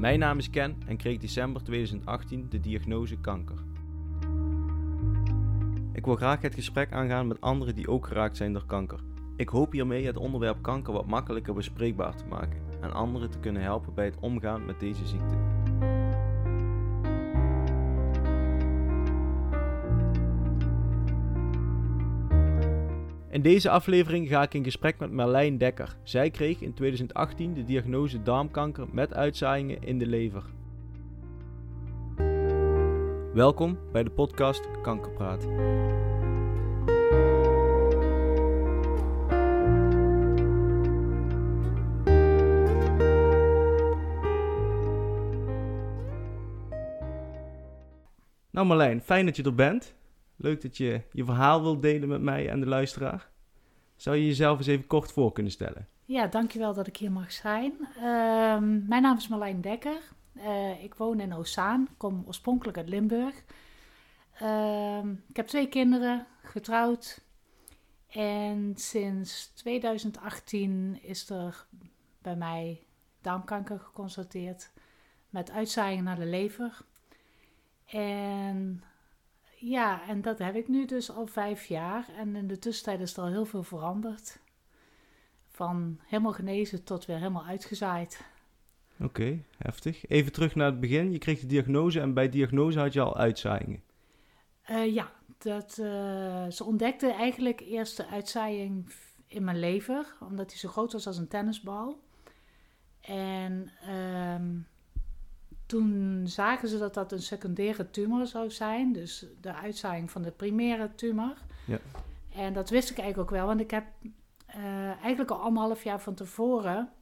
Mijn naam is Ken en kreeg december 2018 de diagnose kanker. Ik wil graag het gesprek aangaan met anderen die ook geraakt zijn door kanker. Ik hoop hiermee het onderwerp kanker wat makkelijker bespreekbaar te maken en anderen te kunnen helpen bij het omgaan met deze ziekte. In deze aflevering ga ik in gesprek met Marlijn Dekker. Zij kreeg in 2018 de diagnose darmkanker met uitzaaiingen in de lever. Welkom bij de podcast Kankerpraat. Nou Marlijn, fijn dat je er bent. Leuk dat je je verhaal wilt delen met mij en de luisteraar. Zou je jezelf eens even kort voor kunnen stellen? Ja, dankjewel dat ik hier mag zijn. Ehm, mijn naam is Marlijn Dekker. Uh, ik woon in Ozaan, kom oorspronkelijk uit Limburg. Ehm, ik heb twee kinderen, getrouwd. En sinds 2018 is er bij mij darmkanker geconstateerd met uitzaaiing naar de lever. En ja, en dat heb ik nu dus al vijf jaar. En in de tussentijd is er al heel veel veranderd. Van helemaal genezen tot weer helemaal uitgezaaid. Oké, heftig. Even terug naar het begin. Je kreeg de diagnose en bij diagnose had je al uitzaaiingen. Uh, ja, dat, uh, ze ontdekte eigenlijk eerst de uitzaaiing in mijn lever, omdat die zo groot was als een tennisbal. En uh, toen zagen ze dat dat een secundaire tumor zou zijn, dus de uitzaaiing van de primaire tumor. Ja. En dat wist ik eigenlijk ook wel, want ik heb uh, eigenlijk al anderhalf jaar van tevoren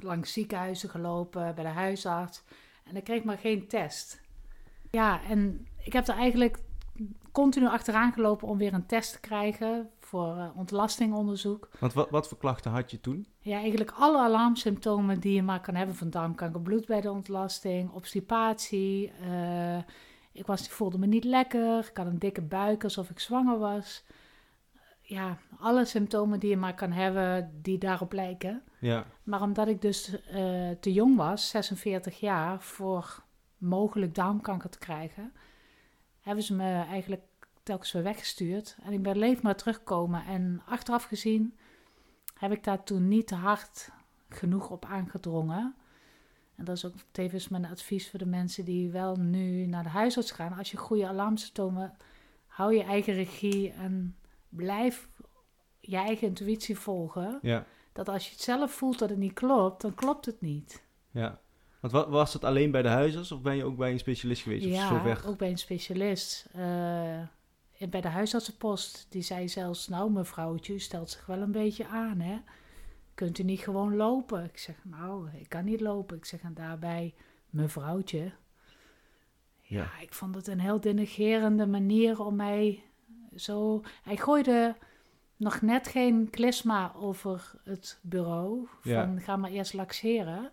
langs ziekenhuizen gelopen, bij de huisarts. En ik kreeg maar geen test. Ja, en ik heb er eigenlijk continu achteraan gelopen om weer een test te krijgen voor uh, ontlastingonderzoek. Want wat, wat voor klachten had je toen? Ja, eigenlijk alle alarmsymptomen die je maar kan hebben van darmkanker. Bloed bij de ontlasting, obstipatie. Uh, ik was, voelde me niet lekker. Ik had een dikke buik alsof ik zwanger was. Ja, alle symptomen die je maar kan hebben die daarop lijken. Ja. Maar omdat ik dus uh, te jong was, 46 jaar, voor mogelijk darmkanker te krijgen, hebben ze me eigenlijk telkens weer weggestuurd. En ik ben leef maar teruggekomen. En achteraf gezien heb ik daar toen niet te hard genoeg op aangedrongen. En dat is ook tevens mijn advies voor de mensen die wel nu naar de huisarts gaan. Als je goede alarmsymptomen, hou je eigen regie en blijf je eigen intuïtie volgen. Ja. Dat als je het zelf voelt dat het niet klopt, dan klopt het niet. Ja. Want was het alleen bij de huisarts of ben je ook bij een specialist geweest? Ja, ook bij een specialist. Uh, bij de huisartsenpost, die zei zelfs, nou mevrouwtje, u stelt zich wel een beetje aan, hè. Kunt u niet gewoon lopen? Ik zeg, nou, ik kan niet lopen. Ik zeg, en daarbij, mevrouwtje. Ja, ik vond het een heel denigerende manier om mij zo... Hij gooide nog net geen klisma over het bureau, van ga maar eerst laxeren.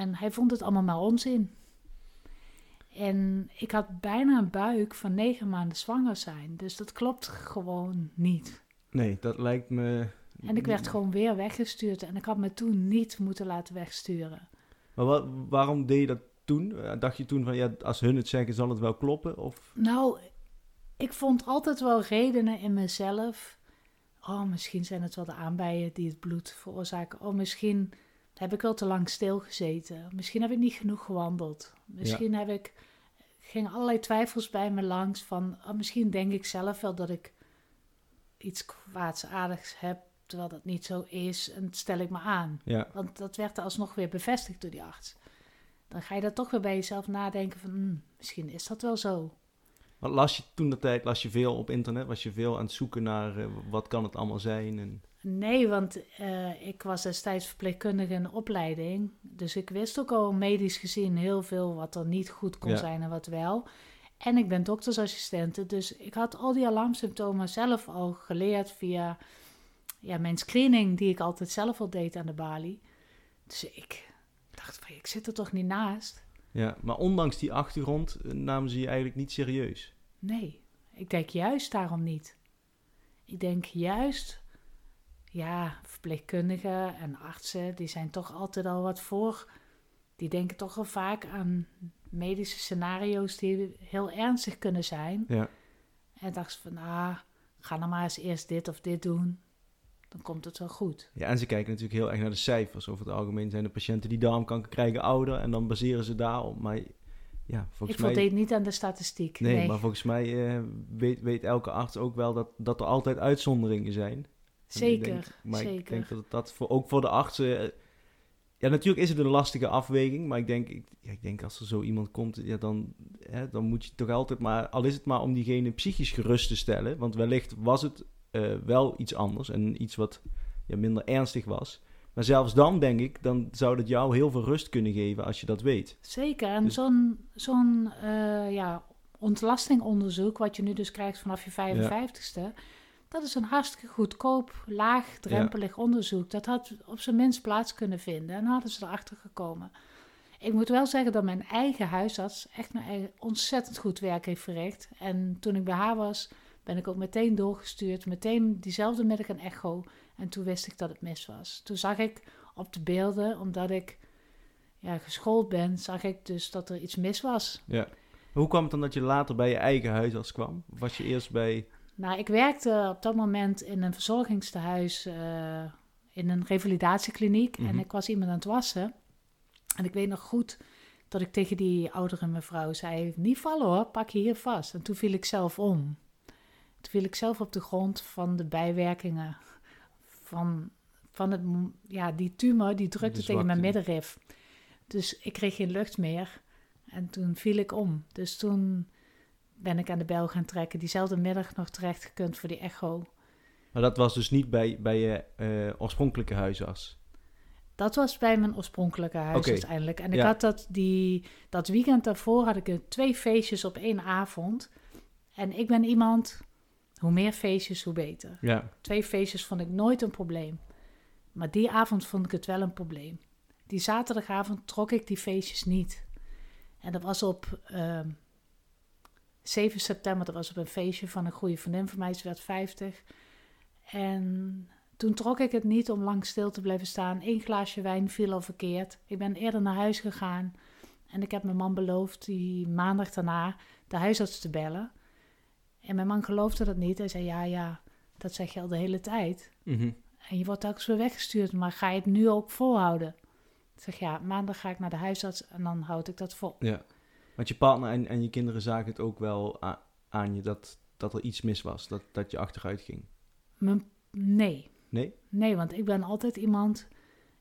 En hij vond het allemaal maar onzin. En ik had bijna een buik van negen maanden zwanger zijn. Dus dat klopt gewoon niet. Nee, dat lijkt me. En ik werd gewoon weer weggestuurd. En ik had me toen niet moeten laten wegsturen. Maar wat, waarom deed je dat toen? Eh, dacht je toen van ja, als hun het zeggen, zal het wel kloppen? Of? Nou, ik vond altijd wel redenen in mezelf. Oh, misschien zijn het wel de aanbijen die het bloed veroorzaken. Oh, misschien heb ik wel te lang stilgezeten. Misschien heb ik niet genoeg gewandeld. Misschien heb ik, ging allerlei twijfels bij me langs van, oh, misschien denk ik zelf wel dat ik iets kwaadsaardigs heb, terwijl dat niet zo is. En stel ik me aan. Ja. Want dat werd er alsnog weer bevestigd door die arts. Dan ga je daar toch weer bij jezelf nadenken van, hmm, misschien is dat wel zo. Wat las je toen de tijd? Las je veel op internet? Was je veel aan het zoeken naar uh, wat kan het allemaal zijn? En... Nee, want uh, ik was destijds verpleegkundige in opleiding. Dus ik wist ook al medisch gezien heel veel wat er niet goed kon zijn en wat wel. En ik ben doktersassistente, dus ik had al die alarmsymptomen zelf al geleerd via ja, mijn screening, die ik altijd zelf al deed aan de balie. Dus ik dacht van, ik zit er toch niet naast. Ja, maar ondanks die achtergrond eh, namen ze je eigenlijk niet serieus. Nee, ik denk juist daarom niet. Ik denk juist, ja, verpleegkundigen en artsen, die zijn toch altijd al wat voor die denken toch wel vaak aan medische scenario's die heel ernstig kunnen zijn. Ja. En dachten ze van, ah, ga dan maar eens eerst dit of dit doen. Dan komt het wel goed. ja, en ze kijken natuurlijk heel erg naar de cijfers. Over het algemeen zijn de patiënten die darmkanker krijgen ouder en dan baseren ze daarop. Maar ja, volgens ik mij... voldeed niet aan de statistiek. Nee, Nee, maar volgens mij eh, weet, weet elke arts ook wel dat, dat er altijd uitzonderingen zijn. Ik zeker, denk- maar ik zeker. denk dat dat voor, ook voor de artsen... eh, ja, natuurlijk is het een lastige afweging, maar ik denk, ik, ja, ik denk als er zo iemand komt, ja, dan, hè, dan moet je toch altijd maar, al is het maar om diegene psychisch gerust te stellen, want wellicht was het eh, wel iets anders en iets wat ja, minder ernstig was. Maar zelfs dan denk ik, dan zou dat jou heel veel rust kunnen geven als je dat weet. Zeker, en Dus- zo'n zo'n eh, ja, ontlastingonderzoek, wat je nu dus krijgt vanaf je 55ste, dat is een hartstikke goedkoop, laagdrempelig onderzoek. Dat had op zijn minst plaats kunnen vinden en hadden ze erachter gekomen. Ik moet wel zeggen dat mijn eigen huisarts echt mijn eigen ontzettend goed werk heeft verricht. En toen ik bij haar was, ben ik ook meteen doorgestuurd, meteen diezelfde middag een echo. En toen wist ik dat het mis was. Toen zag ik op de beelden, omdat ik ja, geschoold ben, zag ik dus dat er iets mis was. Ja. Hoe kwam het dan dat je later bij je eigen huisarts kwam? Of was je eerst bij... Nou, ik werkte op dat moment in een verzorgingstehuis, eh, in een revalidatiekliniek. En Mhm. ik was iemand aan het wassen. En ik weet nog goed dat ik tegen die oudere mevrouw zei, niet vallen hoor, pak je hier vast. En toen viel ik zelf om. Toen viel ik zelf op de grond van de bijwerkingen van, van het, ja, die tumor, die drukte tegen mijn middenrif. Dus ik kreeg geen lucht meer. En toen viel ik om. Dus toen ben ik aan de bel gaan trekken. Diezelfde middag nog terecht gekund voor die echo. Maar dat was dus niet bij, bij je eh, oorspronkelijke huisarts? Dat was bij mijn oorspronkelijke huis uiteindelijk. En ik Ja. had dat, die, dat weekend daarvoor had ik twee feestjes op één avond. En ik ben iemand, hoe meer feestjes, hoe beter. Ja. Twee feestjes vond ik nooit een probleem. Maar die avond vond ik het wel een probleem. Die zaterdagavond trok ik die feestjes niet. En dat was op ehm 7 september, dat was op een feestje van een goede vriendin van mij, ze werd 50. En toen trok ik het niet om lang stil te blijven staan. Eén glaasje wijn viel al verkeerd. Ik ben eerder naar huis gegaan. En ik heb mijn man beloofd die maandag daarna de huisarts te bellen. En mijn man geloofde dat niet. Hij zei, ja, ja, dat zeg je al de hele tijd. Mhm. En je wordt telkens weer weggestuurd, maar ga je het nu ook volhouden? Ik zeg, ja, maandag ga ik naar de huisarts en dan houd ik dat vol. Ja. Want je partner en, en je kinderen zagen het ook wel aan je dat, dat er iets mis was, dat, dat je achteruit ging. Mijn- nee, Nee? nee, want ik ben altijd iemand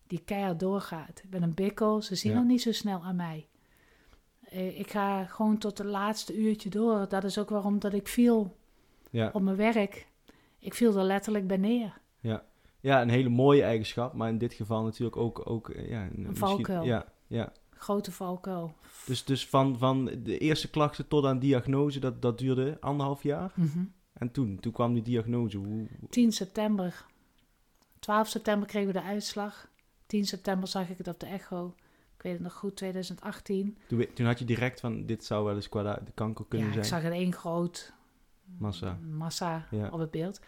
die keihard doorgaat. Ik ben een bikkel, ze zien Ja. dat niet zo snel aan mij. Eh, Ik ga gewoon tot het laatste uurtje door. Dat is ook waarom dat ik viel Ja. op mijn werk. Ik viel er letterlijk bij neer. ja, een hele mooie eigenschap, maar in dit geval natuurlijk ook... ook eh, ja, misschien- valkuil. Ja, ja. Grote valkuil. Dus, dus van, van de eerste klachten tot aan diagnose, dat, dat duurde anderhalf jaar. Mhm. En toen, toen kwam die diagnose. Hoe, 10 september. 12 september kregen we de uitslag. 10 september zag ik het op de echo. Ik weet het nog goed, 2018. toen, had je direct van, dit zou wel eens qua de kanker kunnen ja, ik zijn. zag het één groot Massa. massa Ja. op het beeld.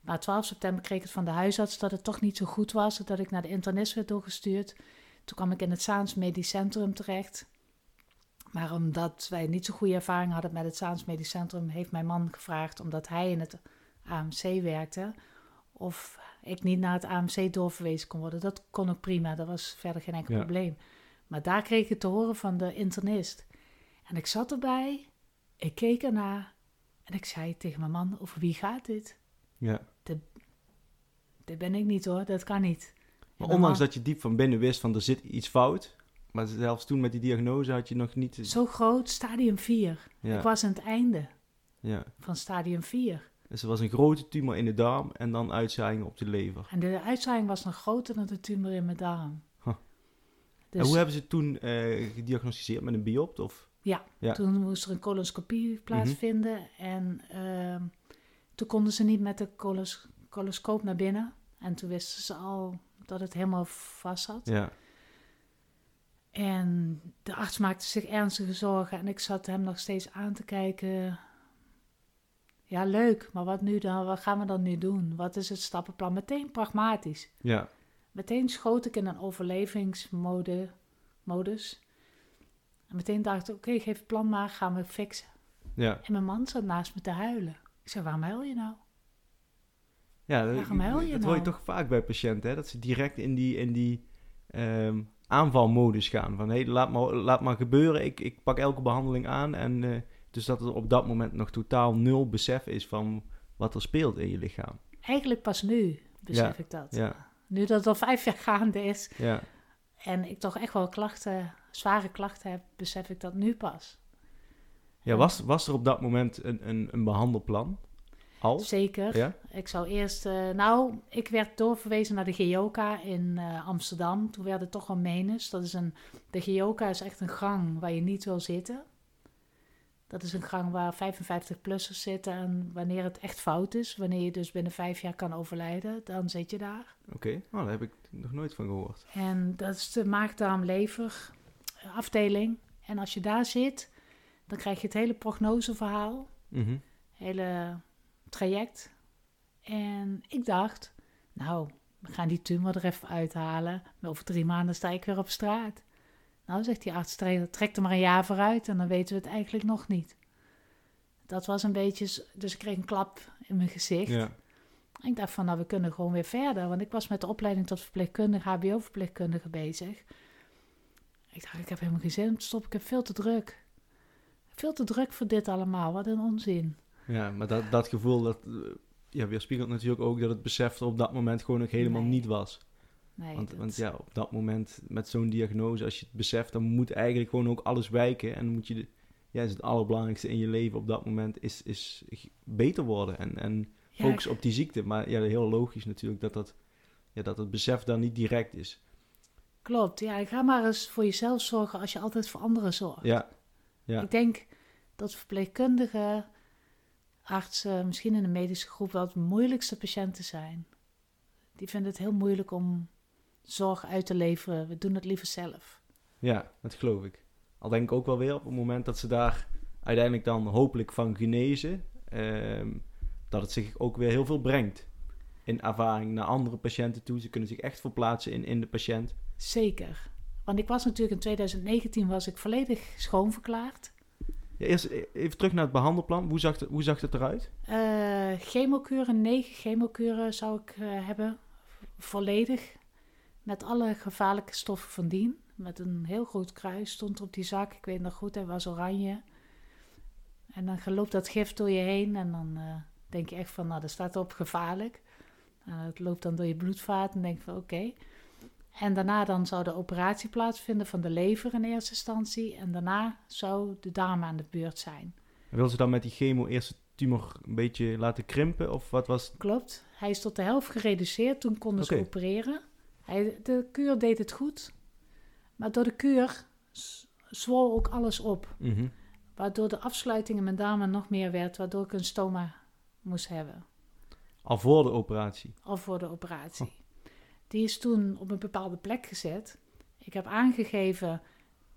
Maar 12 september kreeg ik het van de huisarts dat het toch niet zo goed was. Dat ik naar de internist werd doorgestuurd. Toen kwam ik in het Zaans Medisch Centrum terecht. Maar omdat wij niet zo goede ervaring hadden met het Zaans Medisch Centrum, heeft mijn man gevraagd, omdat hij in het AMC werkte, of ik niet naar het AMC doorverwezen kon worden. Dat kon ook prima, dat was verder geen enkel Ja. probleem. Maar daar kreeg ik het te horen van de internist. En ik zat erbij, ik keek ernaar en ik zei tegen mijn man, over wie gaat dit? Ja. Dit ben ik niet hoor, dat kan niet. En Maar ondanks dat je diep van binnen wist van, er zit iets fout. Maar zelfs toen met die diagnose had je nog niet... Zo groot, stadium 4. ja, Ik was aan het einde ja. van stadium 4. Dus er was een grote tumor in de darm en dan uitzaaiingen op de lever. En de uitzaaiing was nog groter dan de tumor in mijn darm. Huh. Dus en hoe hebben ze het toen eh, gediagnosticeerd? Met een biopt? Of? ja. toen moest er een coloscopie plaatsvinden. En ehm, toen konden ze niet met de colos coloscoop naar binnen. En toen wisten ze al dat het helemaal vast zat. Ja. En de arts maakte zich ernstige zorgen. En ik zat hem nog steeds aan te kijken. Ja, leuk, maar wat nu dan? Wat gaan we dan nu doen? Wat is het stappenplan? Meteen pragmatisch. Ja. Meteen schoot ik in een overlevingsmode, modus. En meteen dacht ik, oké, geef het plan maar, gaan we fixen. Ja, En mijn man zat naast me te huilen. Ik zei, waarom huil je nou? Ja dat hoor je nou? toch vaak bij patiënten, hè? dat ze direct in die, in die ehm, aanvalmodus gaan. Van, hé, laat, maar, laat maar gebeuren, ik, ik pak elke behandeling aan. En eh, dus dat er op dat moment nog totaal nul besef is van wat er speelt in je lichaam. Eigenlijk pas nu besef Ja, ik dat. Ja, Nu dat het al vijf jaar gaande is ja. en ik toch echt wel klachten, zware klachten heb, besef ik dat nu pas. ja was, was er op dat moment een, een, een behandelplan? Al? Zeker. Ja? Ik zou eerst, eh, nou, ik werd doorverwezen naar de Geoka in eh, Amsterdam. Toen werd het toch wel menus. Dat is een, de Geoka is echt een gang waar je niet wil zitten. Dat is een gang waar 55-plussers zitten en wanneer het echt fout is, wanneer je dus binnen vijf jaar kan overlijden, dan zit je daar. Oké, oh, daar heb ik nog nooit van gehoord. En dat is de maagdarm-lever afdeling. En als je daar zit, dan krijg je het hele prognoseverhaal, Mhm. hele traject. En ik dacht, nou, we gaan die tumor er even uithalen. Over drie maanden sta ik weer op straat. Nou, zegt die arts, tre- trek er maar een jaar vooruit en dan weten we het eigenlijk nog niet. Dat was een beetje, dus ik kreeg een klap in mijn gezicht. Ja. En ik dacht van, nou, we kunnen gewoon weer verder. Want ik was met de opleiding tot verpleegkundige, hbo-verpleegkundige bezig. Ik dacht, ik heb helemaal geen zin om te stoppen. Ik heb veel te druk. Veel te druk voor dit allemaal. Wat een onzin. Ja, maar dat, dat gevoel, dat eh, ja, weerspiegelt natuurlijk ook dat het besef op dat moment gewoon nog helemaal Nee. niet was. Nee, Want, dat- want ja, op dat moment met zo'n diagnose, als je het beseft, dan moet eigenlijk gewoon ook alles wijken. En dan moet je, de, ja, is het allerbelangrijkste in je leven op dat moment, is, is beter worden. En, en ja, focus op die ziekte. Maar ja, heel logisch natuurlijk dat, dat, ja, dat het besef dan niet direct is. Klopt, ja. Ga maar eens voor jezelf zorgen als je altijd voor anderen zorgt. Ja, ja. Ik denk dat verpleegkundigen, artsen, misschien in de medische groep wel het moeilijkste patiënten zijn. Die vinden het heel moeilijk om zorg uit te leveren. We doen het liever zelf. ja, dat geloof ik. Al denk ik ook wel weer op het moment dat ze daar uiteindelijk dan hopelijk van genezen, ehm, dat het zich ook weer heel veel brengt. In ervaring naar andere patiënten toe. Ze kunnen zich echt verplaatsen in, in de patiënt. Zeker. Want ik was natuurlijk in 2019 was ik volledig schoonverklaard. Ja, eerst e- even terug naar het behandelplan. Hoe zag het, hoe zag het eruit? Eh chemokuren, negen chemokuren zou ik eh, hebben. Volledig. Met alle gevaarlijke stoffen van dien. Met een heel groot kruis stond op die zak. Ik weet nog goed, hij was oranje. En dan loopt dat gif door je heen. En dan eh, denk je echt van, nou, daar staat op gevaarlijk. Nou, het loopt dan door je bloedvaat en denk je van, oké. En daarna dan zou de operatie plaatsvinden van de lever in eerste instantie. En daarna zou de darm aan de beurt zijn. Wil ze dan met die chemo eerst de tumor een beetje laten krimpen? Of wat was? Klopt. Hij is tot de helft gereduceerd. Toen konden ze opereren. Hij, de kuur deed het goed. Maar door de kuur zwol ook alles op. Mhm. Waardoor de afsluiting in mijn darmen nog meer werd. Waardoor ik een stoma moest hebben. Al voor de operatie. Al voor de operatie. Die is toen op een bepaalde plek gezet. Ik heb aangegeven,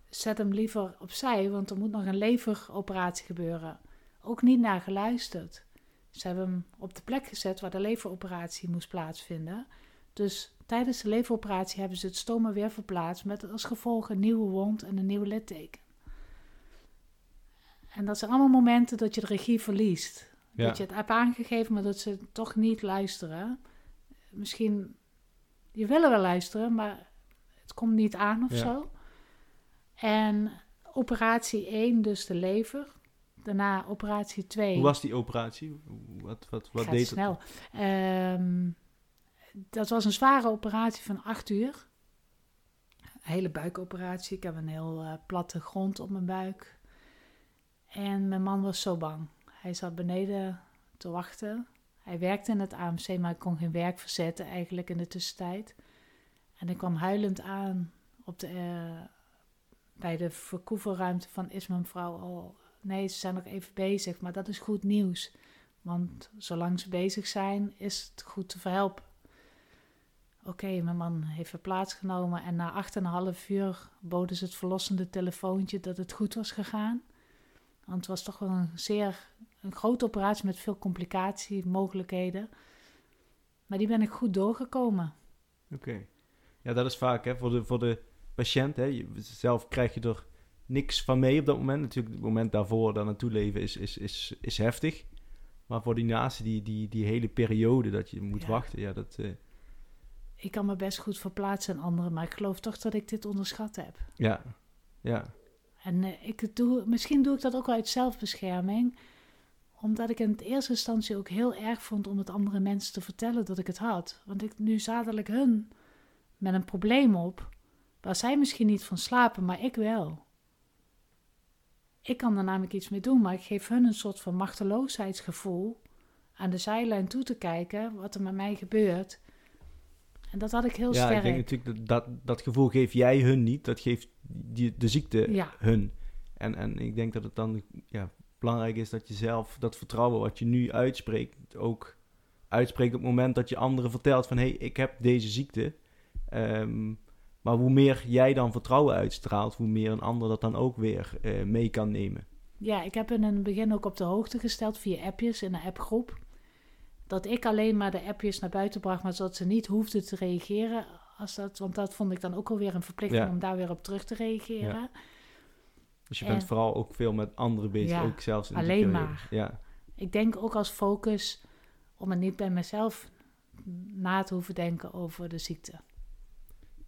zet hem liever opzij, want er moet nog een leveroperatie gebeuren. Ook niet naar geluisterd. Ze hebben hem op de plek gezet waar de leveroperatie moest plaatsvinden. Dus tijdens de leveroperatie hebben ze het stoma weer verplaatst met als gevolg een nieuwe wond en een nieuw litteken. En dat zijn allemaal momenten dat je de regie verliest. Ja. Dat je het hebt aangegeven, maar dat ze toch niet luisteren. Misschien, je willen wel luisteren, maar het komt niet aan of Ja. zo. En operatie 1, dus de lever. Daarna operatie 2. Hoe was die operatie? Wat, wat, wat deed het? snel. Ehm, dat was een zware operatie van acht uur. Een hele buikoperatie. Ik heb een heel eh, platte grond op mijn buik. En mijn man was zo bang. Hij zat beneden te wachten. Hij werkte in het AMC, maar kon geen werk verzetten eigenlijk in de tussentijd. En ik kwam huilend aan op de, eh, bij de verkoevelruimte van is mijn vrouw al... Nee, ze zijn nog even bezig, maar dat is goed nieuws. Want zolang ze bezig zijn, is het goed te verhelpen. Oké, mijn man heeft er plaatsgenomen en na acht en een half uur boden ze het verlossende telefoontje dat het goed was gegaan. Want het was toch wel een zeer een grote operatie met veel complicatiemogelijkheden. Maar die ben ik goed doorgekomen. Oké. Ja, dat is vaak hè, voor, de, voor de patiënt. Hè, zelf krijg je er niks van mee op dat moment. Natuurlijk, het moment daarvoor daar naartoe leven is, is, is, is heftig. Maar voor die naast die, die, die hele periode dat je moet Ja. wachten, ja, dat... eh, Ik kan me best goed verplaatsen in anderen, maar ik geloof toch dat ik dit onderschat heb. ja, ja, En eh, ik doe, misschien doe ik dat ook wel uit zelfbescherming. Omdat ik in het eerste instantie ook heel erg vond om het andere mensen te vertellen dat ik het had. Want ik nu zadelijk hun met een probleem op, waar zij misschien niet van slapen, maar ik wel. Ik kan er namelijk iets mee doen, maar ik geef hun een soort van machteloosheidsgevoel aan de zijlijn toe te kijken wat er met mij gebeurt. En dat had ik heel ja sterk. ik denk natuurlijk dat, dat dat gevoel geef jij hun niet. Dat geeft die, de ziekte Ja. hun. En, en ik denk dat het dan ja, belangrijk is dat je zelf dat vertrouwen wat je nu uitspreekt, ook uitspreekt op het moment dat je anderen vertelt van hé, hey, ik heb deze ziekte. Ehm, maar hoe meer jij dan vertrouwen uitstraalt, hoe meer een ander dat dan ook weer eh, mee kan nemen. Ja, ik heb in het begin ook op de hoogte gesteld via appjes in een appgroep. Dat ik alleen maar de appjes naar buiten bracht, maar zodat ze niet hoefden te reageren. Als dat, want dat vond ik dan ook alweer een verplichting Ja. om daar weer op terug te reageren. Dus je bent En- vooral ook veel met anderen bezig, Ja, ook zelfs in alleen maar. Ja, Ik denk ook als focus om het niet bij mezelf na te hoeven denken over de ziekte.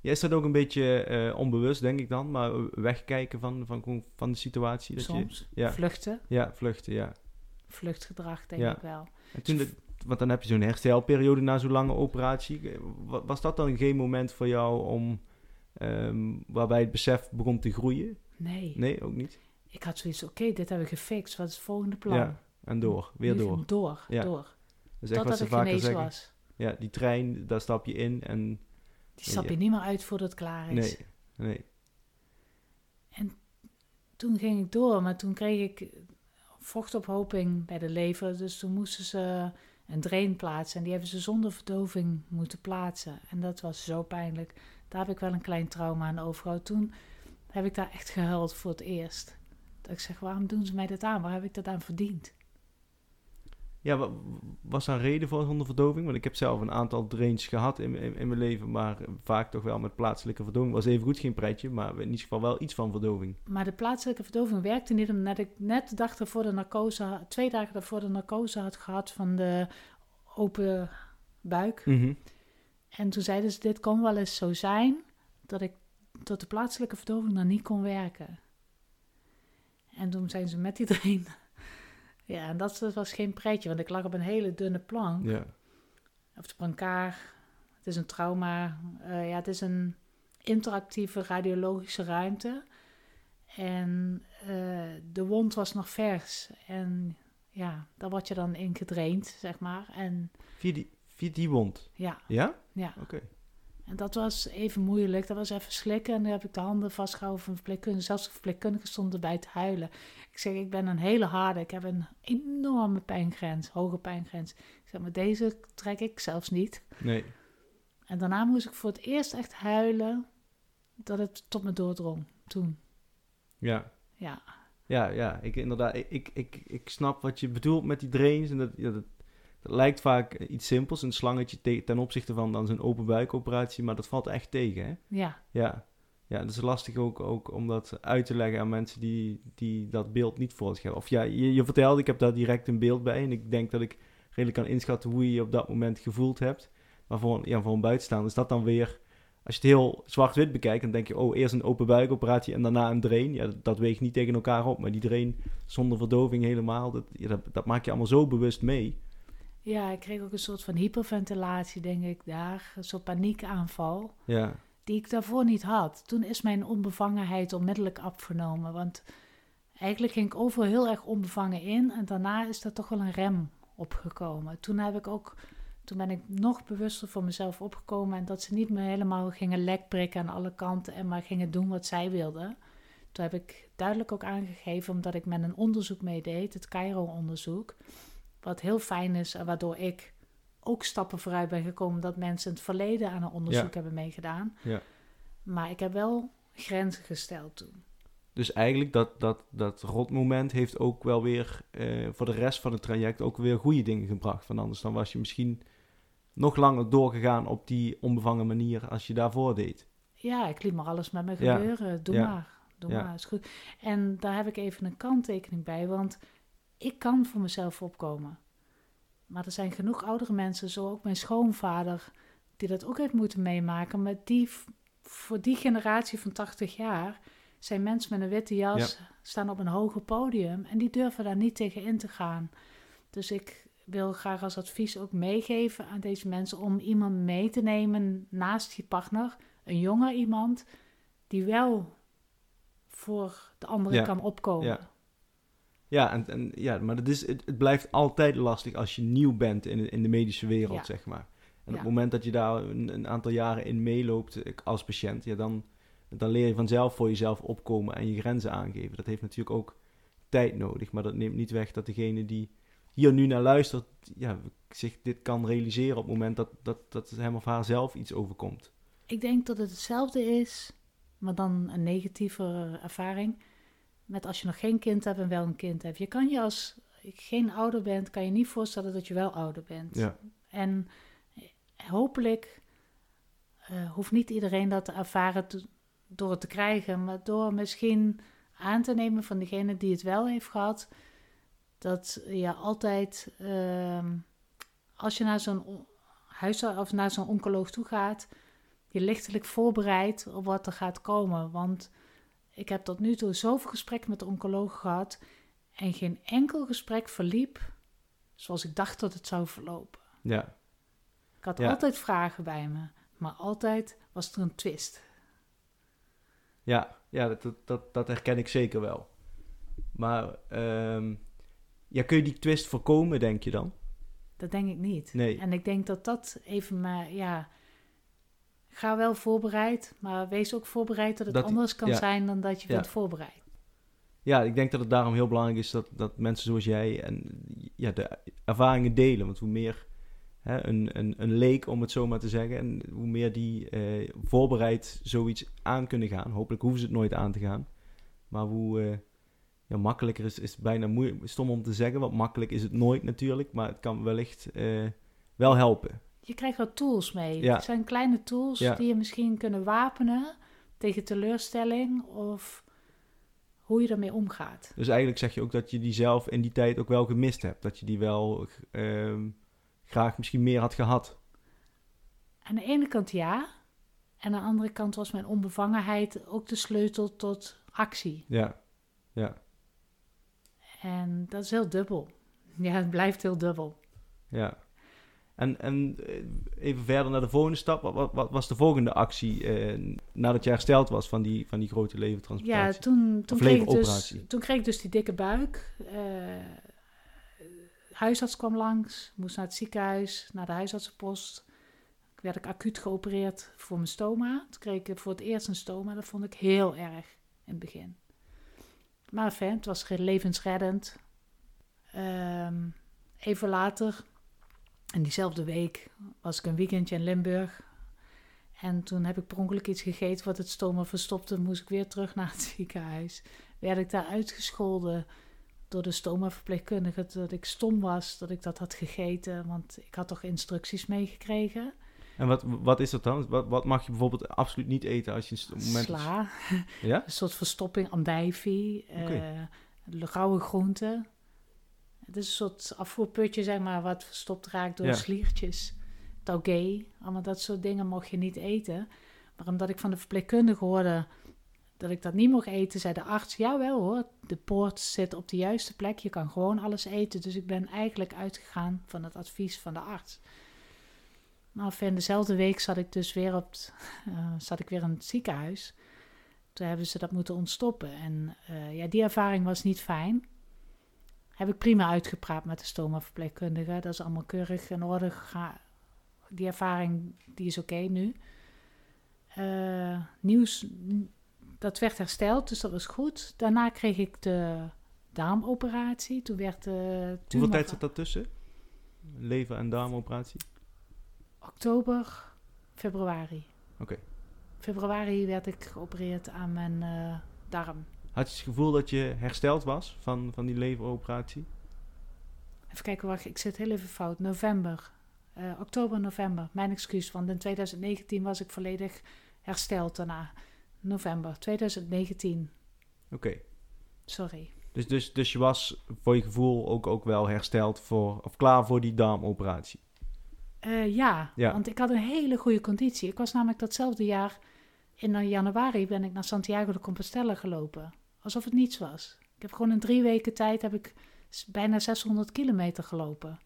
Ja, is dat ook een beetje eh, onbewust, denk ik dan, maar wegkijken van, van, van de situatie? Dat Soms Je, ja, vluchten, ja, vluchten, ja. vluchtgedrag denk Ja. ik wel. En toen de- want dan heb je zo'n herstelperiode na zo'n lange operatie. Eh, wa- Was dat dan geen moment voor jou om, ehm, waarbij het besef begon te groeien? Nee, Nee, ook niet? ik had zoiets, oké, dit hebben we gefixt, wat is het volgende plan? Ja, en door, weer Nu- door. Door, Ja. door. Echt wat Totdat ze ik genezen zeggen. was. Ja, die trein, daar stap je in en Die stap Ja. je niet meer uit voordat het klaar is. nee, nee. toen ging ik door, maar toen kreeg ik vochtophoping bij de lever. Dus toen moesten ze een drain plaatsen. En die hebben ze zonder verdoving moeten plaatsen. En dat was zo pijnlijk. Daar heb ik wel een klein trauma aan overgehouden. Toen heb ik daar echt gehuild voor het eerst. Dat ik zeg, waarom doen ze mij dit aan? Waar heb ik dat aan verdiend? Ja, wa- was daar een reden voor zonder verdoving? Want ik heb zelf een aantal drains gehad in, in, in mijn leven, maar vaak toch wel met plaatselijke verdoving. Was even goed geen pretje, maar in ieder geval wel iets van verdoving. Maar de plaatselijke verdoving werkte niet, omdat ik net de dag daarvoor de narcose, twee dagen daarvoor de narcose had gehad van de open buik. En toen zeiden ze, dit kon wel eens zo zijn dat ik tot de plaatselijke verdoving dan niet kon werken. En toen zijn ze met die drain. Ja, en dat was geen pretje, want ik lag op een hele dunne plank. Ja, Of de brancard. Het is een trauma. eh, ja, het is een interactieve radiologische ruimte. En eh, de wond was nog vers. En ja, daar word je dan in gedraind, zeg maar. En via die, via die wond. ja, Ja? ja. Oké. En dat was even moeilijk. Dat was even slikken. En dan heb ik de handen vastgehouden van de verpleegkundige. Zelfs de verpleegkundige stond erbij te huilen. Ik zeg, ik ben een hele harde. Ik heb een enorme pijngrens, hoge pijngrens. Ik zeg, maar deze trek ik zelfs niet. Nee. En daarna moest ik voor het eerst echt huilen dat het tot me doordrong. Toen, Ja. ja. Ja, ja. Ik, inderdaad, ik, ik, ik, ik snap wat je bedoelt met die drains. En dat, ja, dat, dat lijkt vaak iets simpels, een slangetje te- ten opzichte van dan zo'n open buikoperatie. Maar dat valt echt tegen, hè? Ja, Ja. Ja, dat is lastig ook, ook om dat uit te leggen aan mensen die, die dat beeld niet voor zich hebben. Of ja, je, je vertelde, ik heb daar direct een beeld bij. En ik denk dat ik redelijk kan inschatten hoe je je op dat moment gevoeld hebt. Maar voor, een- ja, voor een buitenstaander is dat dan weer... Als je het heel zwart-wit bekijkt, dan denk je... Oh, eerst een open buikoperatie en daarna een drain. Ja, dat, dat weegt niet tegen elkaar op. Maar die drain zonder verdoving helemaal... Dat, ja, dat, dat maak je allemaal zo bewust mee. Ja, ik kreeg ook een soort van hyperventilatie, denk ik, daar. Een soort paniekaanval. Ja, die ik daarvoor niet had. Toen is mijn onbevangenheid onmiddellijk afgenomen. Want eigenlijk ging ik overal heel erg onbevangen in. En daarna is er toch wel een rem opgekomen. Toen heb ik ook... Toen ben ik nog bewuster voor mezelf opgekomen. En dat ze niet meer helemaal gingen lekprikken aan alle kanten. En maar gingen doen wat zij wilden. Toen heb ik duidelijk ook aangegeven, omdat ik met een onderzoek meedeed. Het Cairo-onderzoek. Wat heel fijn is en waardoor ik ook stappen vooruit ben gekomen. Dat mensen in het verleden aan een onderzoek Ja. hebben meegedaan. ja. Maar ik heb wel grenzen gesteld toen. Dus eigenlijk dat, dat, dat rotmoment heeft ook wel weer eh, voor de rest van het traject ook weer goede dingen gebracht. Van anders dan was je misschien nog langer doorgegaan op die onbevangen manier als je daarvoor deed. Ja, ik liet maar alles met me Ja. gebeuren. Doe maar. doe maar, is goed. En daar heb ik even een kanttekening bij, want ik kan voor mezelf opkomen. Maar er zijn genoeg oudere mensen, zo ook mijn schoonvader, die dat ook heeft moeten meemaken. Maar die, voor die generatie van 80 jaar zijn mensen met een witte jas, staan op een hoger podium en die durven daar niet tegen in te gaan. Dus ik wil graag als advies ook meegeven aan deze mensen om iemand mee te nemen naast je partner, een jonger iemand, die wel voor de andere Ja, kan opkomen. ja. Ja, en, en, ja maar het, is, het, het blijft altijd lastig als je nieuw bent in, de- in de medische wereld, Ja. zeg maar. En op het moment dat je daar een, een aantal jaren in meeloopt eh, als patiënt, ja, dan, dan leer je vanzelf voor jezelf opkomen en je grenzen aangeven. Dat heeft natuurlijk ook tijd nodig, maar dat neemt niet weg dat degene die hier nu naar luistert, ja, zich dit kan realiseren op het moment dat, dat, dat hem of haar zelf iets overkomt. Ik denk dat het hetzelfde is, maar dan een negatieve ervaring. Met als je nog geen kind hebt en wel een kind hebt. Je kan je als geen ouder bent, kan je niet voorstellen dat je wel ouder bent. Ja, En eh, hopelijk eh, hoeft niet iedereen dat te ervaren door het te krijgen, maar door misschien aan te nemen van degene die het wel heeft gehad, dat je altijd, ehm, als je naar zo'n huisarts of naar zo'n oncoloog toe gaat, je lichtelijk voorbereidt op wat er gaat komen. Want ik heb tot nu toe zoveel gesprekken met de oncoloog gehad en geen enkel gesprek verliep zoals ik dacht dat het zou verlopen. ja, Ik had Ja. altijd vragen bij me, maar altijd was er een twist. Ja, ja dat, dat, dat, dat herken ik zeker wel. Maar ehm, ja, kun je die twist voorkomen, denk je dan? Dat denk ik niet. Nee. En ik denk dat dat even maar, ja, ga wel voorbereid, maar wees ook voorbereid dat het Dat- anders kan ja. zijn dan dat je Ja. bent voorbereid. Ja, ik denk dat het daarom heel belangrijk is dat, dat mensen zoals jij en ja, de ervaringen delen. Want hoe meer hè, een, een, een leek, om het zo maar te zeggen, en hoe meer die eh, voorbereid zoiets aan kunnen gaan. Hopelijk hoeven ze het nooit aan te gaan. Maar hoe eh, ja, makkelijker is, is het bijna moeilijk, stom om te zeggen, want makkelijk is het nooit natuurlijk. Maar het kan wellicht eh, wel helpen. Je krijgt wat tools mee. Ja. Het zijn kleine tools Ja. die je misschien kunnen wapenen tegen teleurstelling of hoe je ermee omgaat. Dus eigenlijk zeg je ook dat je die zelf in die tijd ook wel gemist hebt. Dat je die wel ehm, graag misschien meer had gehad. Aan de ene kant ja, en aan de andere kant was mijn onbevangenheid ook de sleutel tot actie. Ja, ja, En dat is heel dubbel. Ja, het blijft heel dubbel. ja. En, en eh, even verder naar de volgende stap. Wat, wat, wat was de volgende actie eh, nadat je hersteld was van die, van die grote Ja, levertransplantatie? toen, toen, Of kreeg ik dus, toen kreeg ik dus die dikke buik. Eh huisarts kwam langs, moest naar het ziekenhuis, naar de huisartsenpost. Werd ik acuut geopereerd voor mijn stoma. Toen kreeg ik voor het eerst een stoma. Dat vond ik heel erg in het begin. Maar fijn, het was levensreddend. Ehm, even later, in diezelfde week, was ik een weekendje in Limburg. En toen heb ik per ongeluk iets gegeten wat het stoma verstopte. Moest ik weer terug naar het ziekenhuis. Werd ik daar uitgescholden door de stoma-verpleegkundige dat ik stom was dat ik dat had gegeten. Want ik had toch instructies meegekregen. En wat, wat is dat dan? Wat, wat mag je bijvoorbeeld absoluut niet eten als je het moment... Sla, Ja? een soort verstopping, andijvie, Oké. eh rauwe groenten. Het is een soort afvoerputje, zeg maar, wat verstopt raakt door Ja. sliertjes. Taugé, allemaal dat soort dingen mocht je niet eten. Maar omdat ik van de verpleegkundige hoorde dat ik dat niet mocht eten, zei de arts, jawel hoor, de poort zit op de juiste plek, je kan gewoon alles eten. Dus ik ben eigenlijk uitgegaan van het advies van de arts. Nou, in dezelfde week zat ik dus weer, op eh, zat ik weer in het ziekenhuis. Toen hebben ze dat moeten ontstoppen. En eh, ja, die ervaring was niet fijn. Heb ik prima uitgepraat met de stoma-verpleegkundige. Dat is allemaal keurig in orde gegaan. Die ervaring die is oké nu. Eh, nieuws, dat werd hersteld, dus dat was goed. Daarna kreeg ik de darmoperatie. Toen werd de Hoeveel tijd zit daartussen? Lever- en darmoperatie? Oktober, februari. Oké. Februari werd ik geopereerd aan mijn eh, darm. Had je het gevoel dat je hersteld was van, van die leveroperatie? Even kijken, wacht, ik zit heel even fout. November. Eh, oktober, november. Mijn excuus, want in 2019 was ik volledig hersteld daarna. November 2019 Oké. Sorry. Dus, dus, dus je was voor je gevoel ook, ook wel hersteld voor, of klaar voor die darmoperatie? Eh, ja, Ja. want ik had een hele goede conditie. Ik was namelijk datzelfde jaar, in januari ben ik naar Santiago de Compostela gelopen. Alsof het niets was. Ik heb gewoon in drie weken tijd heb ik bijna 600 kilometer gelopen.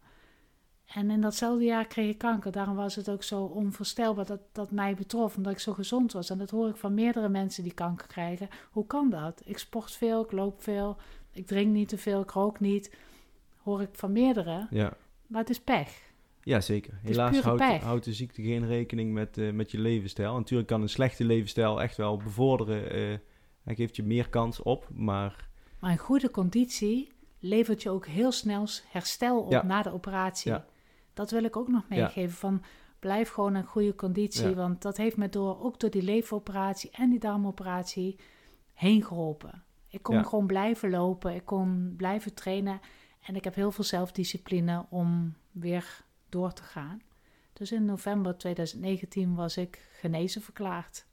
En in datzelfde jaar kreeg ik kanker. Daarom was het ook zo onvoorstelbaar dat dat mij betrof, omdat ik zo gezond was. En dat hoor ik van meerdere mensen die kanker krijgen. Hoe kan dat? Ik sport veel, ik loop veel, ik drink niet te veel, ik rook niet. Hoor ik van meerdere. Ja. Maar het is pech. Ja, zeker. Helaas houdt, de ziekte geen rekening met, eh, met je levensstijl. Natuurlijk kan een slechte levensstijl echt wel bevorderen. eh hij geeft je meer kans op, maar Maar een goede conditie levert je ook heel snel herstel op Ja. na de operatie. Ja. Dat wil ik ook nog meegeven. Van blijf gewoon een goede conditie. Want dat heeft me door, ook door die leveroperatie en die darmoperatie heen geholpen. Ik kon gewoon blijven lopen. Ik kon blijven trainen. En ik heb heel veel zelfdiscipline om weer door te gaan. Dus in november 2019 was ik genezen verklaard.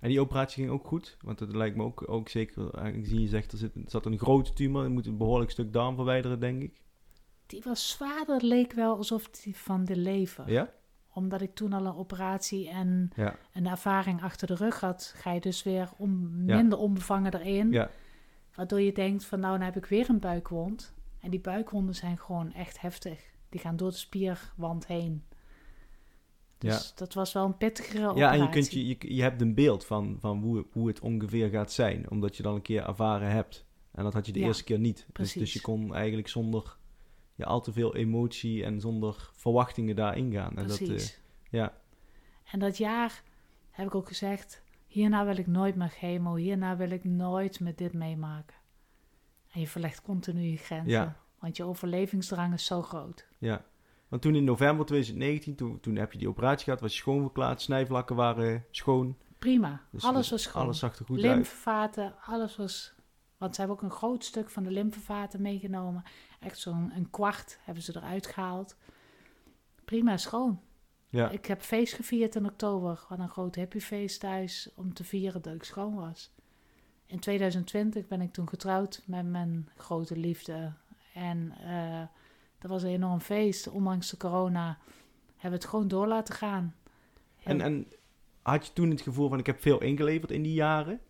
En die operatie ging ook goed, want dat lijkt me ook, ook zeker, aangezien je zegt er zit, zat een grote tumor, je moet een behoorlijk stuk darm verwijderen, denk ik. Die was zwaarder, leek wel alsof die van de lever. Ja? Omdat ik toen al een operatie en Ja, een ervaring achter de rug had, ga je dus weer om, Ja. minder onbevangen erin. ja, Waardoor je denkt van nou, dan heb ik weer een buikwond. En die buikwonden zijn gewoon echt heftig. Die gaan door de spierwand heen. Dus dat was wel een pittigere operatie. ja en je, kunt je, je, je hebt een beeld van, van hoe, hoe het ongeveer gaat zijn, omdat je dan een keer ervaren hebt. En dat had je de Ja, eerste keer niet. Dus, dus precies. je kon eigenlijk zonder ja, al te veel emotie en zonder verwachtingen daarin gaan. En dat, eh, Precies. ja, En dat jaar heb ik ook gezegd, hierna wil ik nooit meer chemo. Hierna wil ik nooit met dit meemaken. En je verlegt continu je grenzen. Ja. Want je overlevingsdrang is zo groot. ja. Want toen in november 2019, toen, toen heb je die operatie gehad, was je schoonverklaard, snijvlakken waren schoon. Prima, Dus- alles dus was schoon. Alles zag er goed uit. lymfevaten, alles was... Want ze hebben ook een groot stuk van de lymfevaten meegenomen. Echt zo'n een kwart hebben ze eruit gehaald. Prima schoon. Ja, Ik heb feest gevierd in oktober. Hadden een groot happyfeest thuis om te vieren dat ik schoon was. In 2020 ben ik toen getrouwd met mijn grote liefde. En eh, dat was een enorm feest. Ondanks de corona hebben we het gewoon door laten gaan. En, en had je toen het gevoel van ik heb veel ingeleverd in die jaren?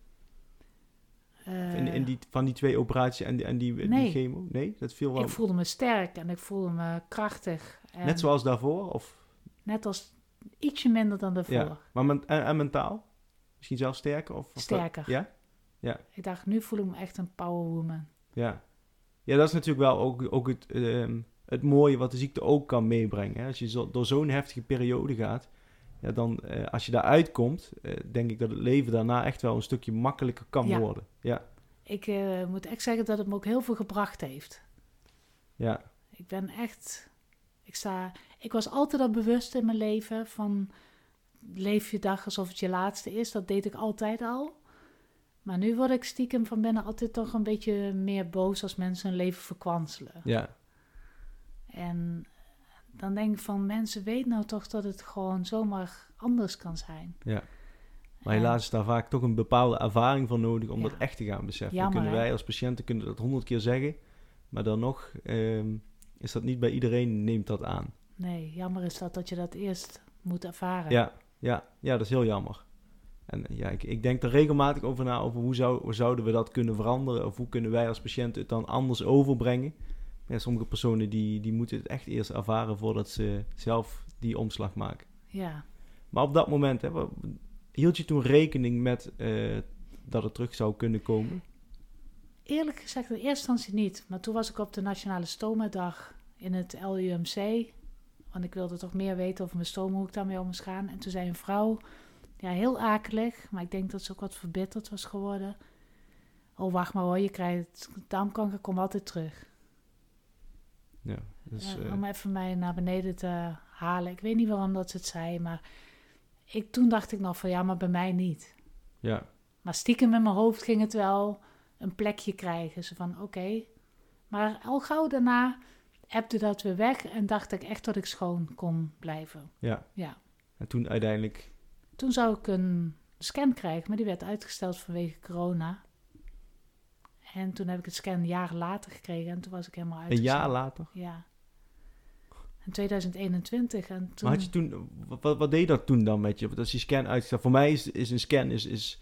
in, in eh, die, van die twee operaties en die, en die, die Nee. chemo? Nee, dat viel wel. Ik voelde me sterk en ik voelde me krachtig. En Net zoals daarvoor? Of, Net als ietsje minder dan daarvoor. ja. Maar men- en, en mentaal? Misschien zelfs sterker? Of, of Sterker. ja? Ik dacht, nu voel ik me echt een powerwoman. Ja. Ja, dat is natuurlijk wel ook, ook het, ehm, het mooie wat de ziekte ook kan meebrengen. Hè? Als je zo, door zo'n heftige periode gaat, ja, dan eh, als je daaruit komt, eh, denk ik dat het leven daarna echt wel een stukje makkelijker kan Ja. worden. Ja, Ik eh, moet echt zeggen dat het me ook heel veel gebracht heeft. ja, Ik ben echt. Ik, sta, ik was altijd al bewust in mijn leven van. Leef je dag alsof het je laatste is. Dat deed ik altijd al. Maar nu word ik stiekem van binnen altijd toch een beetje meer boos als mensen hun leven verkwanselen. ja, En dan denk ik van mensen, weet nou toch dat het gewoon zomaar anders kan zijn. ja. Maar En- helaas is daar vaak toch een bepaalde ervaring voor nodig om Ja. dat echt te gaan beseffen. Jammer, kunnen wij als patiënten kunnen dat honderd keer zeggen, maar dan nog ehm, is dat niet bij iedereen neemt dat aan. Nee, jammer is dat dat je dat eerst moet ervaren. Ja, ja, ja, dat is heel jammer. En ja, ik, ik denk er regelmatig over na, over hoe, zou, hoe zouden we dat kunnen veranderen? Of hoe kunnen wij als patiënten het dan anders overbrengen? Ja, sommige personen die, die moeten het echt eerst ervaren voordat ze zelf die omslag maken. ja. Maar op dat moment, hè, hield je toen rekening met eh, dat het terug zou kunnen komen? Eerlijk gezegd, in eerste instantie niet. Maar toen was ik op de Nationale Stoma-dag in het LUMC. Want ik wilde toch meer weten over mijn stoom, hoe ik daarmee om moest gaan. En toen zei een vrouw, ja, heel akelig, maar ik denk dat ze ook wat verbitterd was geworden. Oh, wacht maar hoor, je krijgt darmkanker, komt altijd terug. Ja, dus, om even mij naar beneden te halen. Ik weet niet waarom dat ze het zei, maar ik, toen dacht ik nog van ja, maar bij mij niet. ja, Maar stiekem in mijn hoofd ging het wel een plekje krijgen. Zo van, oké. Maar al gauw daarna appte dat weer weg en dacht ik echt dat ik schoon kon blijven. ja. Ja. En toen uiteindelijk, Toen zou ik een scan krijgen, maar die werd uitgesteld vanwege corona. En toen heb ik het scan jaren later gekregen en toen was ik helemaal uit. Een jaar later. Ja. In 2021. En toen... Maar had je toen, wat, wat deed dat toen dan met je? Want als je scan uitstelt, voor mij is, is een scan is, is,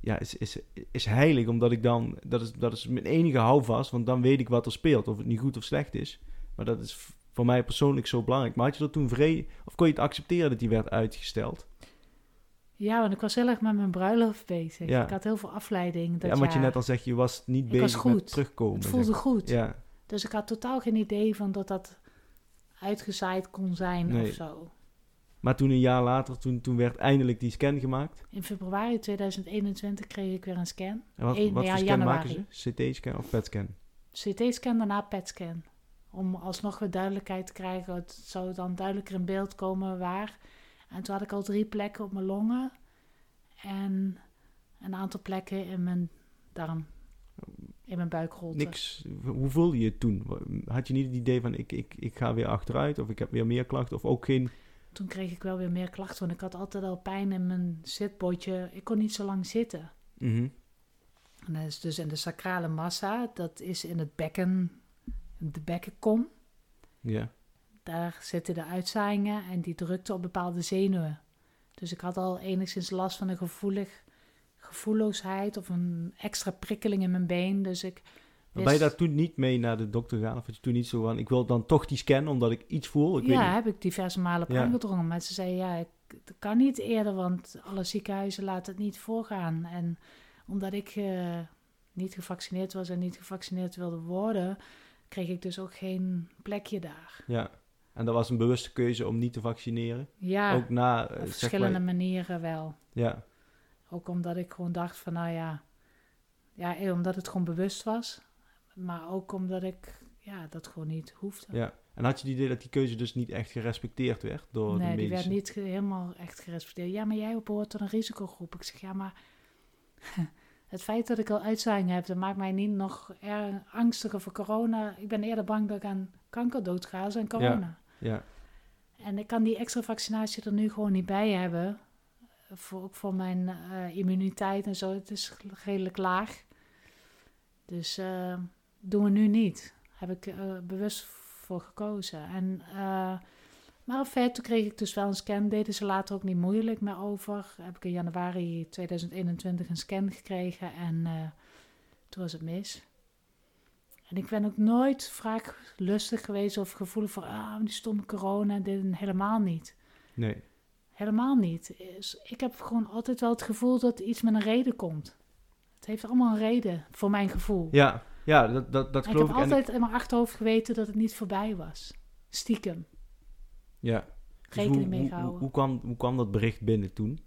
ja, is, is, is heilig, omdat ik dan, dat is, dat is mijn enige houvast, want dan weet ik wat er speelt, of het niet goed of slecht is. Maar dat is voor mij persoonlijk zo belangrijk. Maar had je dat toen vrede, of kon je het accepteren dat die werd uitgesteld? Ja, want ik was heel erg met mijn bruiloft bezig. Ja. Ik had heel veel afleiding. Dat ja, wat je net al zegt, je was niet Ik was bezig met goed. terugkomen. Het voelde zeg. goed. Ja, Dus ik had totaal geen idee van dat dat uitgezaaid kon zijn Nee. of zo. maar toen een jaar later, toen, toen werd eindelijk die scan gemaakt. In februari 2021 kreeg ik weer een scan. En wat, Eén- wat ja, scan januari. maken ze? CT-scan of PET-scan? CT-scan, daarna PET-scan. Om alsnog weer duidelijkheid te krijgen. Het zou dan duidelijker in beeld komen waar. En toen had ik al drie plekken op mijn longen. En een aantal plekken in mijn darm. In mijn buikrolte. Niks. Hoe voelde je het toen? Had je niet het idee van ik, ik, ik ga weer achteruit of ik heb weer meer klachten of ook geen... Toen kreeg ik wel weer meer klachten. Want ik had altijd al pijn in mijn zitbotje. Ik kon niet zo lang zitten. Mhm. En dat is dus in de sacrale massa. Dat is in het bekken, de bekkenkom. Ja. Daar zitten de uitzaaiingen en die drukte op bepaalde zenuwen. Dus ik had al enigszins last van een gevoelig, gevoelloosheid of een extra prikkeling in mijn been. Dus ik ben je daar toen niet mee naar de dokter gegaan? Of had je toen niet zo van, ik wil dan toch die scan omdat ik iets voel? Ik ja, heb ik diverse malen op Ja. aangedrongen. Maar ze zei, ja, ik, het kan niet eerder, want alle ziekenhuizen laten het niet voorgaan. En omdat ik eh, niet gevaccineerd was en niet gevaccineerd wilde worden, kreeg ik dus ook geen plekje daar. Ja. En dat was een bewuste keuze om niet te vaccineren? Ja, Ook na, op eh, zeg verschillende maar... manieren wel. Ja, Ook omdat ik gewoon dacht van, nou ja, ja, eh, omdat het gewoon bewust was. Maar ook omdat ik, ja, dat gewoon niet hoefde. ja. En had je het idee dat die keuze dus niet echt gerespecteerd werd door de nee, die werd niet helemaal echt gerespecteerd. Ja, maar jij behoort tot een risicogroep. Ik zeg, ja, maar het feit dat ik al uitzaaiing heb, dat maakt mij niet nog erg angstiger voor corona. Ik ben eerder bang dat ik aan kanker doodga aan corona. Ja, En ik kan die extra vaccinatie er nu gewoon niet bij hebben. Voor, ook voor mijn eh, immuniteit en zo. Het is redelijk laag. Dus eh, doen we nu niet. Heb ik eh, bewust voor gekozen. En, eh, maar in toen kreeg ik dus wel een scan. Deden ze later ook niet moeilijk meer over. Heb ik in januari 2021 een scan gekregen. En eh, toen was het mis. En ik ben ook nooit vaak lustig geweest of gevoelig voor ah, die stomme corona dit helemaal niet. nee. Helemaal niet. Is- Ik heb gewoon altijd wel het gevoel dat iets met een reden komt. Het heeft allemaal een reden, voor mijn gevoel. Ja, ja dat, dat, dat En ik geloof heb ik. En altijd in mijn achterhoofd geweten dat het niet voorbij was. Stiekem. ja. Dus Rekening mee hoe, gehouden. hoe, kwam, hoe kwam dat bericht binnen toen?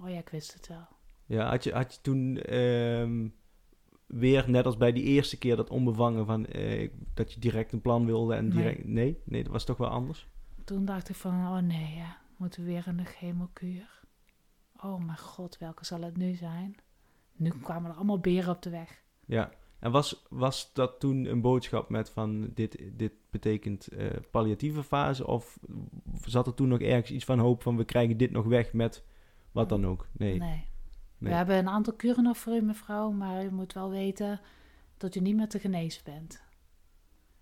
Oh ja, ik wist het wel. Ja, had je, had je toen ehm, weer, net als bij die eerste keer, dat onbevangen van eh, dat je direct een plan wilde en direct... Nee, nee, dat was toch wel anders? Toen dacht ik van, oh nee, ja, moeten we weer in de chemokuur? Oh mijn god, welke zal het nu zijn? Nu kwamen er allemaal beren op de weg. Ja. En was, was dat toen een boodschap met van dit, dit betekent eh, palliatieve fase? Of zat er toen nog ergens iets van hoop van we krijgen dit nog weg met wat dan ook? Nee. Nee. Nee. We hebben een aantal kuren nog voor u, mevrouw, maar u moet wel weten dat u niet meer te genezen bent.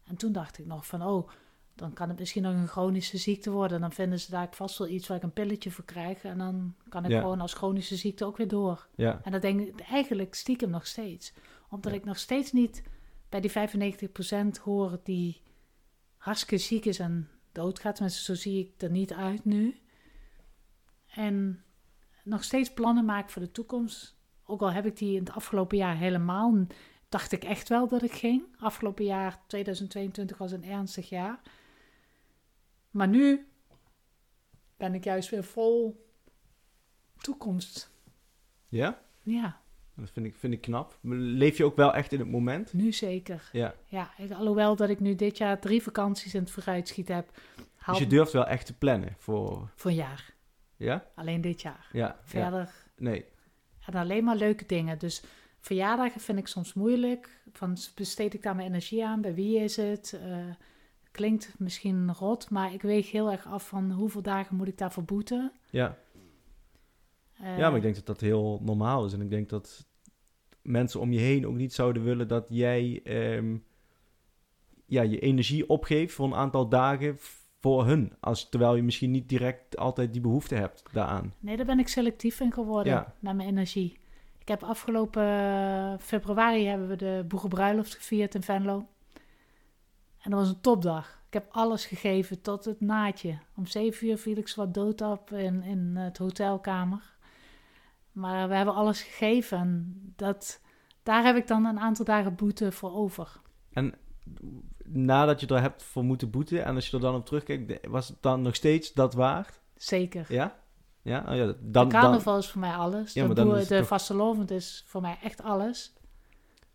En toen dacht ik nog van, oh, dan kan het misschien nog een chronische ziekte worden. Dan vinden ze daar vast wel iets waar ik een pilletje voor krijg. En dan kan ik Ja. gewoon als chronische ziekte ook weer door. Ja, En dat denk ik eigenlijk stiekem nog steeds. Omdat Ja. ik nog steeds niet bij die 95% hoor die hartstikke ziek is en doodgaat. Tenminste, zo zie ik er niet uit nu. En nog steeds plannen maak voor de toekomst. Ook al heb ik die in het afgelopen jaar helemaal... dacht ik echt wel dat ik ging. Afgelopen jaar, 2022, was een ernstig jaar. Maar nu ben ik juist weer vol toekomst. ja? Ja, Dat vind ik, vind ik knap. Leef je ook wel echt in het moment? nu zeker. Ja. Ja, alhoewel dat ik nu dit jaar drie vakanties in het vooruitschiet heb. Haal Dus je durft wel echt te plannen voor... voor een jaar. Ja? Alleen dit jaar. Ja. ja. Verder. Nee. En alleen maar leuke dingen. Dus verjaardagen vind ik soms moeilijk. Van besteed ik daar mijn energie aan? Bij wie is het? Eh, klinkt misschien rot, maar ik weeg heel erg af van hoeveel dagen moet ik daarvoor boeten. Ja. Eh, ja, maar ik denk dat dat heel normaal is. En ik denk dat mensen om je heen ook niet zouden willen dat jij ehm, ja, je energie opgeeft voor een aantal dagen voor hun. Als, terwijl je misschien niet direct altijd die behoefte hebt daaraan. Nee, daar ben ik selectief in geworden Ja. naar mijn energie. Ik heb afgelopen eh, februari hebben we de boegenbruiloft gevierd in Venlo. En dat was een topdag. Ik heb alles gegeven tot het naadje. Om zeven uur viel ik wat dood op in, in het hotelkamer. Maar we hebben alles gegeven. En dat, daar heb ik dan een aantal dagen boete voor over. En nadat je er hebt voor moeten boeten en als je er dan op terugkijkt, was het dan nog steeds dat waard? Zeker. Ja? Ja? Oh ja dan, de dan, carnaval is voor mij alles. Ja, dan het de toch- vastelovend is voor mij echt alles.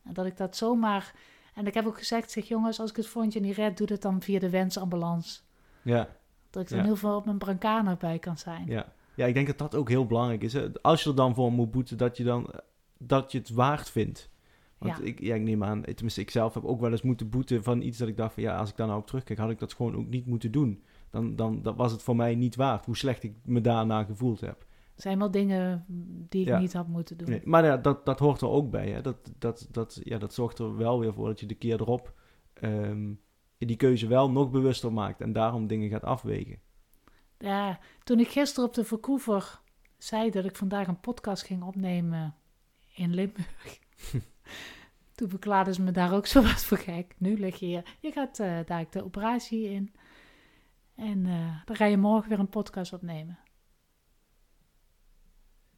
En dat ik dat zomaar... En ik heb ook gezegd, zeg jongens, als ik het jaar niet red, doe het dan via de wensambulance. ja, Dat ik dan Ja. heel veel op mijn brancard nog bij kan zijn. ja. ja, ik denk dat dat ook heel belangrijk is. Hè. Als je er dan voor moet boeten, dat je, dan, dat je het waard vindt. Want Ja. Ik, ja, ik neem aan, tenminste ik zelf heb ook wel eens moeten boeten van iets dat ik dacht van ja, als ik daar nou op terugkijk, had ik dat gewoon ook niet moeten doen. Dan, dan dat was het voor mij niet waard, hoe slecht ik me daarna gevoeld heb. Er zijn wel dingen die ik Ja. niet had moeten doen. Nee, maar ja, dat, dat hoort er ook bij. Hè. Dat, dat, dat, ja, dat zorgt er wel weer voor dat je de keer erop ehm, die keuze wel nog bewuster maakt en daarom dingen gaat afwegen. Ja, toen ik gisteren op de Vancouver zei dat ik vandaag een podcast ging opnemen in Limburg. toen verklaarden ze me daar ook zo wat voor gek. Nu lig je hier. Je gaat eh, daar de operatie in. En eh, dan ga je morgen weer een podcast opnemen.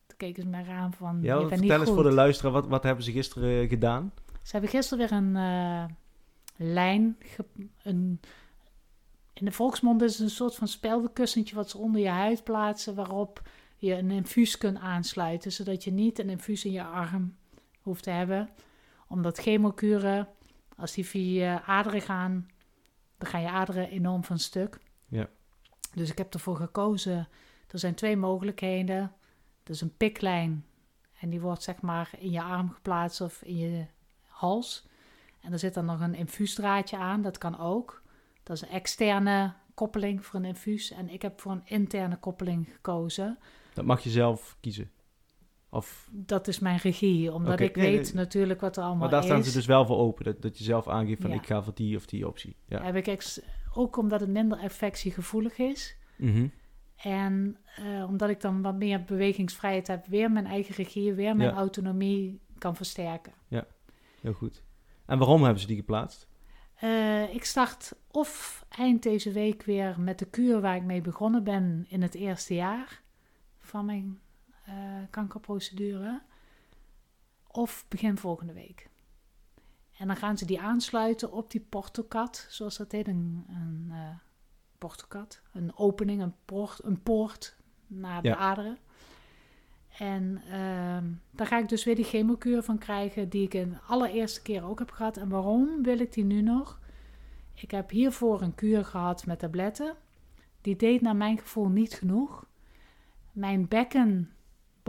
Toen keken ze mij aan van, Ja, je bent niet vertel eens goed. voor de luisteraar, wat, wat hebben ze gisteren eh, gedaan? Ze hebben gisteren weer een lijn. een, in de volksmond is het een soort van speldenkussentje wat ze onder je huid plaatsen. Waarop je een infuus kunt aansluiten. Zodat je niet een infuus in je arm hoeft te hebben. Omdat chemokuren, als die via je aderen gaan, dan gaan je aderen enorm van stuk. Ja. Dus ik heb ervoor gekozen. Er zijn twee mogelijkheden. Dat is een piklijn. En die wordt zeg maar in je arm geplaatst of in je hals. En er zit dan nog een infuusdraadje aan, dat kan ook. Dat is een externe koppeling voor een infuus. En ik heb voor een interne koppeling gekozen. Dat mag je zelf kiezen. Of, Dat is mijn regie, omdat ik nee, weet nee. natuurlijk wat er allemaal maar daar is. staan ze dus wel voor open, dat, dat je zelf aangeeft van Ja. ik ga voor die of die optie. Ja. Heb ik ex- ook omdat het minder infectiegevoelig is. Mhm. En eh, omdat ik dan wat meer bewegingsvrijheid heb, weer mijn eigen regie, weer mijn Ja. autonomie kan versterken. Heel goed. En waarom hebben ze die geplaatst? Eh, ik start of eind deze week weer met de kuur waar ik mee begonnen ben in het eerste jaar van mijn eh, kankerprocedure. Of begin volgende week. En dan gaan ze die aansluiten op die portocat, zoals dat heet, een, een eh, portocat. Een opening, een poort, een poort naar de Ja. aderen. En ehm, daar ga ik dus weer die chemokuur van krijgen, die ik in de allereerste keer ook heb gehad. En waarom wil ik die nu nog? Ik heb hiervoor een kuur gehad met tabletten. Die deed naar mijn gevoel niet genoeg. Mijn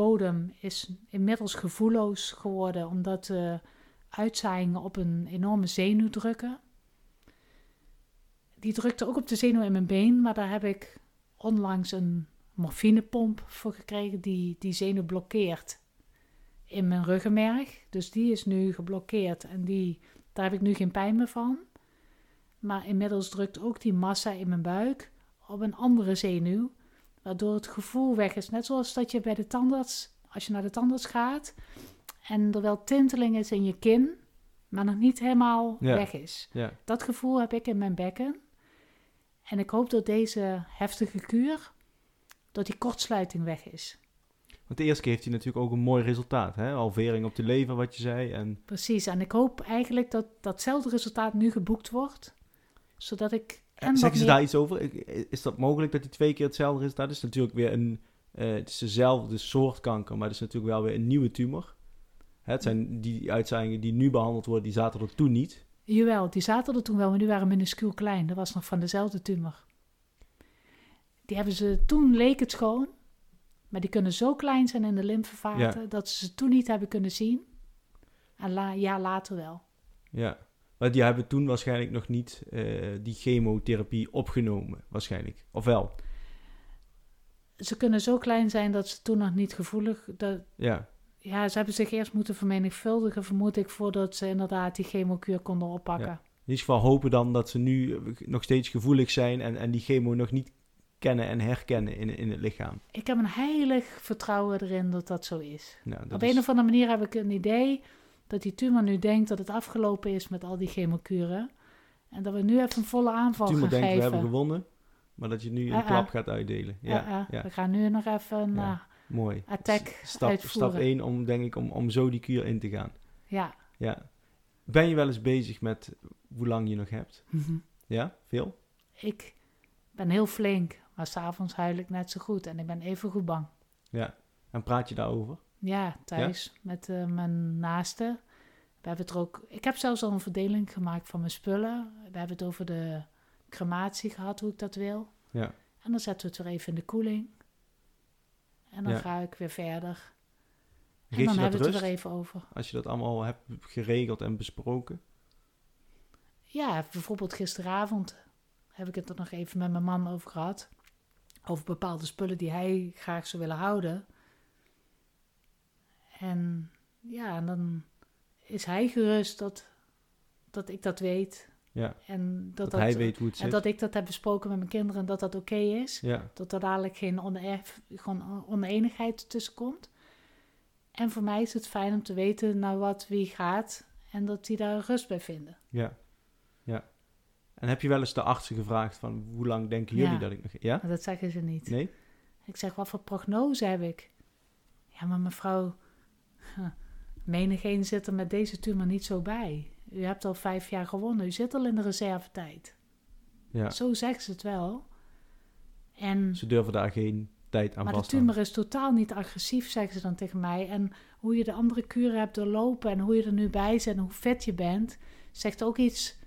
bekkenbodem is inmiddels gevoelloos geworden, omdat de uitzaaiingen op een enorme zenuw drukken. Die drukte ook op de zenuw in mijn been, maar daar heb ik onlangs een morfinepomp voor gekregen die die zenuw blokkeert in mijn ruggenmerg. Dus die is nu geblokkeerd en die, daar heb ik nu geen pijn meer van. Maar inmiddels drukt ook die massa in mijn buik op een andere zenuw, waardoor het gevoel weg is. Net zoals dat je bij de tandarts, als je naar de tandarts gaat en er wel tinteling is in je kin, maar nog niet helemaal Ja. weg is. Ja. Dat gevoel heb ik in mijn bekken. En ik hoop dat deze heftige kuur, dat die kortsluiting weg is. Want de eerste keer heeft hij natuurlijk ook een mooi resultaat. Hè? Alvering op de lever, wat je zei. En Precies, en ik hoop eigenlijk dat datzelfde resultaat nu geboekt wordt. Zodat ik... En zeggen ze meer- daar iets over? Is dat mogelijk dat die twee keer hetzelfde resultaat is? Het is natuurlijk weer een... eh, het is dezelfde soort kanker, maar het is natuurlijk wel weer een nieuwe tumor. Hè, het zijn die uitzaaiingen die nu behandeld worden, die zaten er toen niet. Jawel, die zaten er toen wel, maar die waren minuscuul klein. Dat was nog van dezelfde tumor. Die hebben ze, toen leek het schoon. Maar die kunnen zo klein zijn in de lymfevaten dat ze ze toen niet hebben kunnen zien. En la, ja, later wel. Ja. Maar die hebben toen waarschijnlijk nog niet eh, die chemotherapie opgenomen, waarschijnlijk. Of wel? Ze kunnen zo klein zijn dat ze toen nog niet gevoelig... Dat, Ja. ja, ze hebben zich eerst moeten vermenigvuldigen, vermoed ik, voordat ze inderdaad die chemokuur konden oppakken. Ja. In ieder geval hopen dan dat ze nu eh, nog steeds gevoelig zijn en, en die chemo nog niet kennen en herkennen in, in het lichaam. Ik heb een heilig vertrouwen erin dat dat zo is. Nou, dat Op is- een of andere manier heb ik een idee dat die tumor nu denkt dat het afgelopen is met al die chemokuren. En dat we nu even een volle aanval tumor gaan denkt, we geven. hebben gewonnen, maar dat je nu een klap gaat uitdelen. Ja, Ja, We gaan nu nog even een Ja. mooi. attack stap, uitvoeren. stap 1 om, denk ik, om, om zo die kuur in te gaan. ja. Ja. Ben je wel eens bezig met hoe lang je nog hebt? Mhm. Ja, veel? Ik ben heel flink, maar s'avonds huil ik net zo goed en ik ben even goed bang. Ja. En praat je daarover? Ja, thuis met eh, mijn naasten. We hebben het er ook. Ik heb zelfs al een verdeling gemaakt van mijn spullen. We hebben het over de crematie gehad, hoe ik dat wil. Ja. En dan zetten we het weer even in de koeling. En dan Ja. ga ik weer verder. En dan hebben we het er weer even over. Als je dat allemaal hebt geregeld en besproken? Ja, bijvoorbeeld gisteravond heb ik het er nog even met mijn man over gehad. Over bepaalde spullen die hij graag zou willen houden. En ja, en dan is hij gerust dat, dat ik dat weet. Ja. En dat, Dat, hij weet hoe het en zit? dat ik dat heb besproken met mijn kinderen en dat dat oké is. Ja, Dat er dadelijk geen gewoon oneenigheid tussen komt. En voor mij is het fijn om te weten naar wat wie gaat en dat die daar rust bij vinden. ja, ja. En heb je wel eens de artsen gevraagd van hoe lang denken jullie Ja. dat ik nog... Ja? Maar dat zeggen ze niet. Nee? Ik zeg, wat voor prognose heb ik? Ja, maar mevrouw, menigeen zit er met deze tumor niet zo bij. U hebt al vijf jaar gewonnen, u zit al in de reservetijd. Ja. Zo zeggen ze het wel. En, Ze durven daar geen tijd aan maar de tumor is totaal niet agressief, zeggen ze dan tegen mij. En hoe je de andere kuren hebt doorlopen en hoe je er nu bij bent en hoe vet je bent, zegt ook iets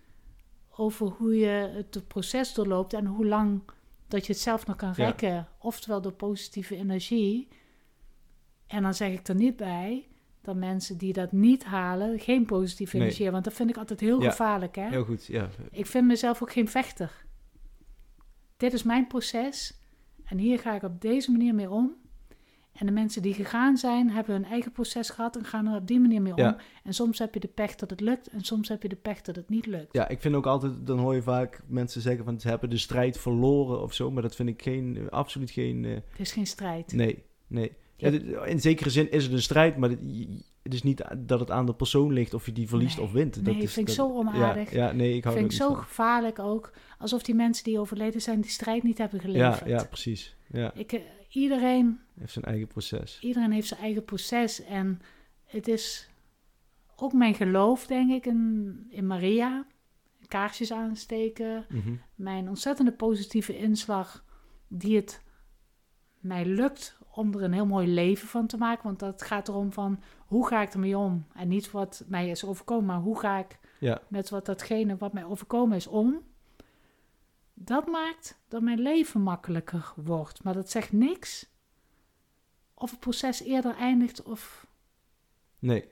over hoe je het proces doorloopt en hoe lang dat je het zelf nog kan Ja. rekken. Oftewel door positieve energie. En dan zeg ik er niet bij dat mensen die dat niet halen geen positieve Nee. energie hebben. Want dat vind ik altijd heel Ja. gevaarlijk. Hè? Heel goed, ja. Ik vind mezelf ook geen vechter. Dit is mijn proces en hier ga ik op deze manier mee om. En de mensen die gegaan zijn, hebben hun eigen proces gehad en gaan er op die manier mee om. Ja. En soms heb je de pech dat het lukt en soms heb je de pech dat het niet lukt. Ja, ik vind ook altijd, dan hoor je vaak mensen zeggen van ze hebben de strijd verloren of zo, maar dat vind ik geen, absoluut geen, eh, Het is geen strijd. nee, nee. Ja, in zekere zin is het een strijd, maar het is niet dat het aan de persoon ligt of je die verliest Nee. of wint. Nee, dat dat is, vind ik dat- zo onaardig. Ja, ja, nee, ik hou vind ik zo van. gevaarlijk ook. Alsof die mensen die overleden zijn, die strijd niet hebben Ja, geleverd. ja, precies. Ja, Ik, eh, iedereen heeft zijn eigen proces. Iedereen heeft zijn eigen proces. En het is ook mijn geloof, denk ik, in, in Maria. Kaarsjes aansteken. Mhm. Mijn ontzettende positieve inslag, die het mij lukt om er een heel mooi leven van te maken. Want dat gaat erom van, hoe ga ik ermee om? En niet wat mij is overkomen, maar hoe ga ik Ja, met wat datgene wat mij overkomen is om? Dat maakt dat mijn leven makkelijker wordt. Maar dat zegt niks of het proces eerder eindigt of, nee,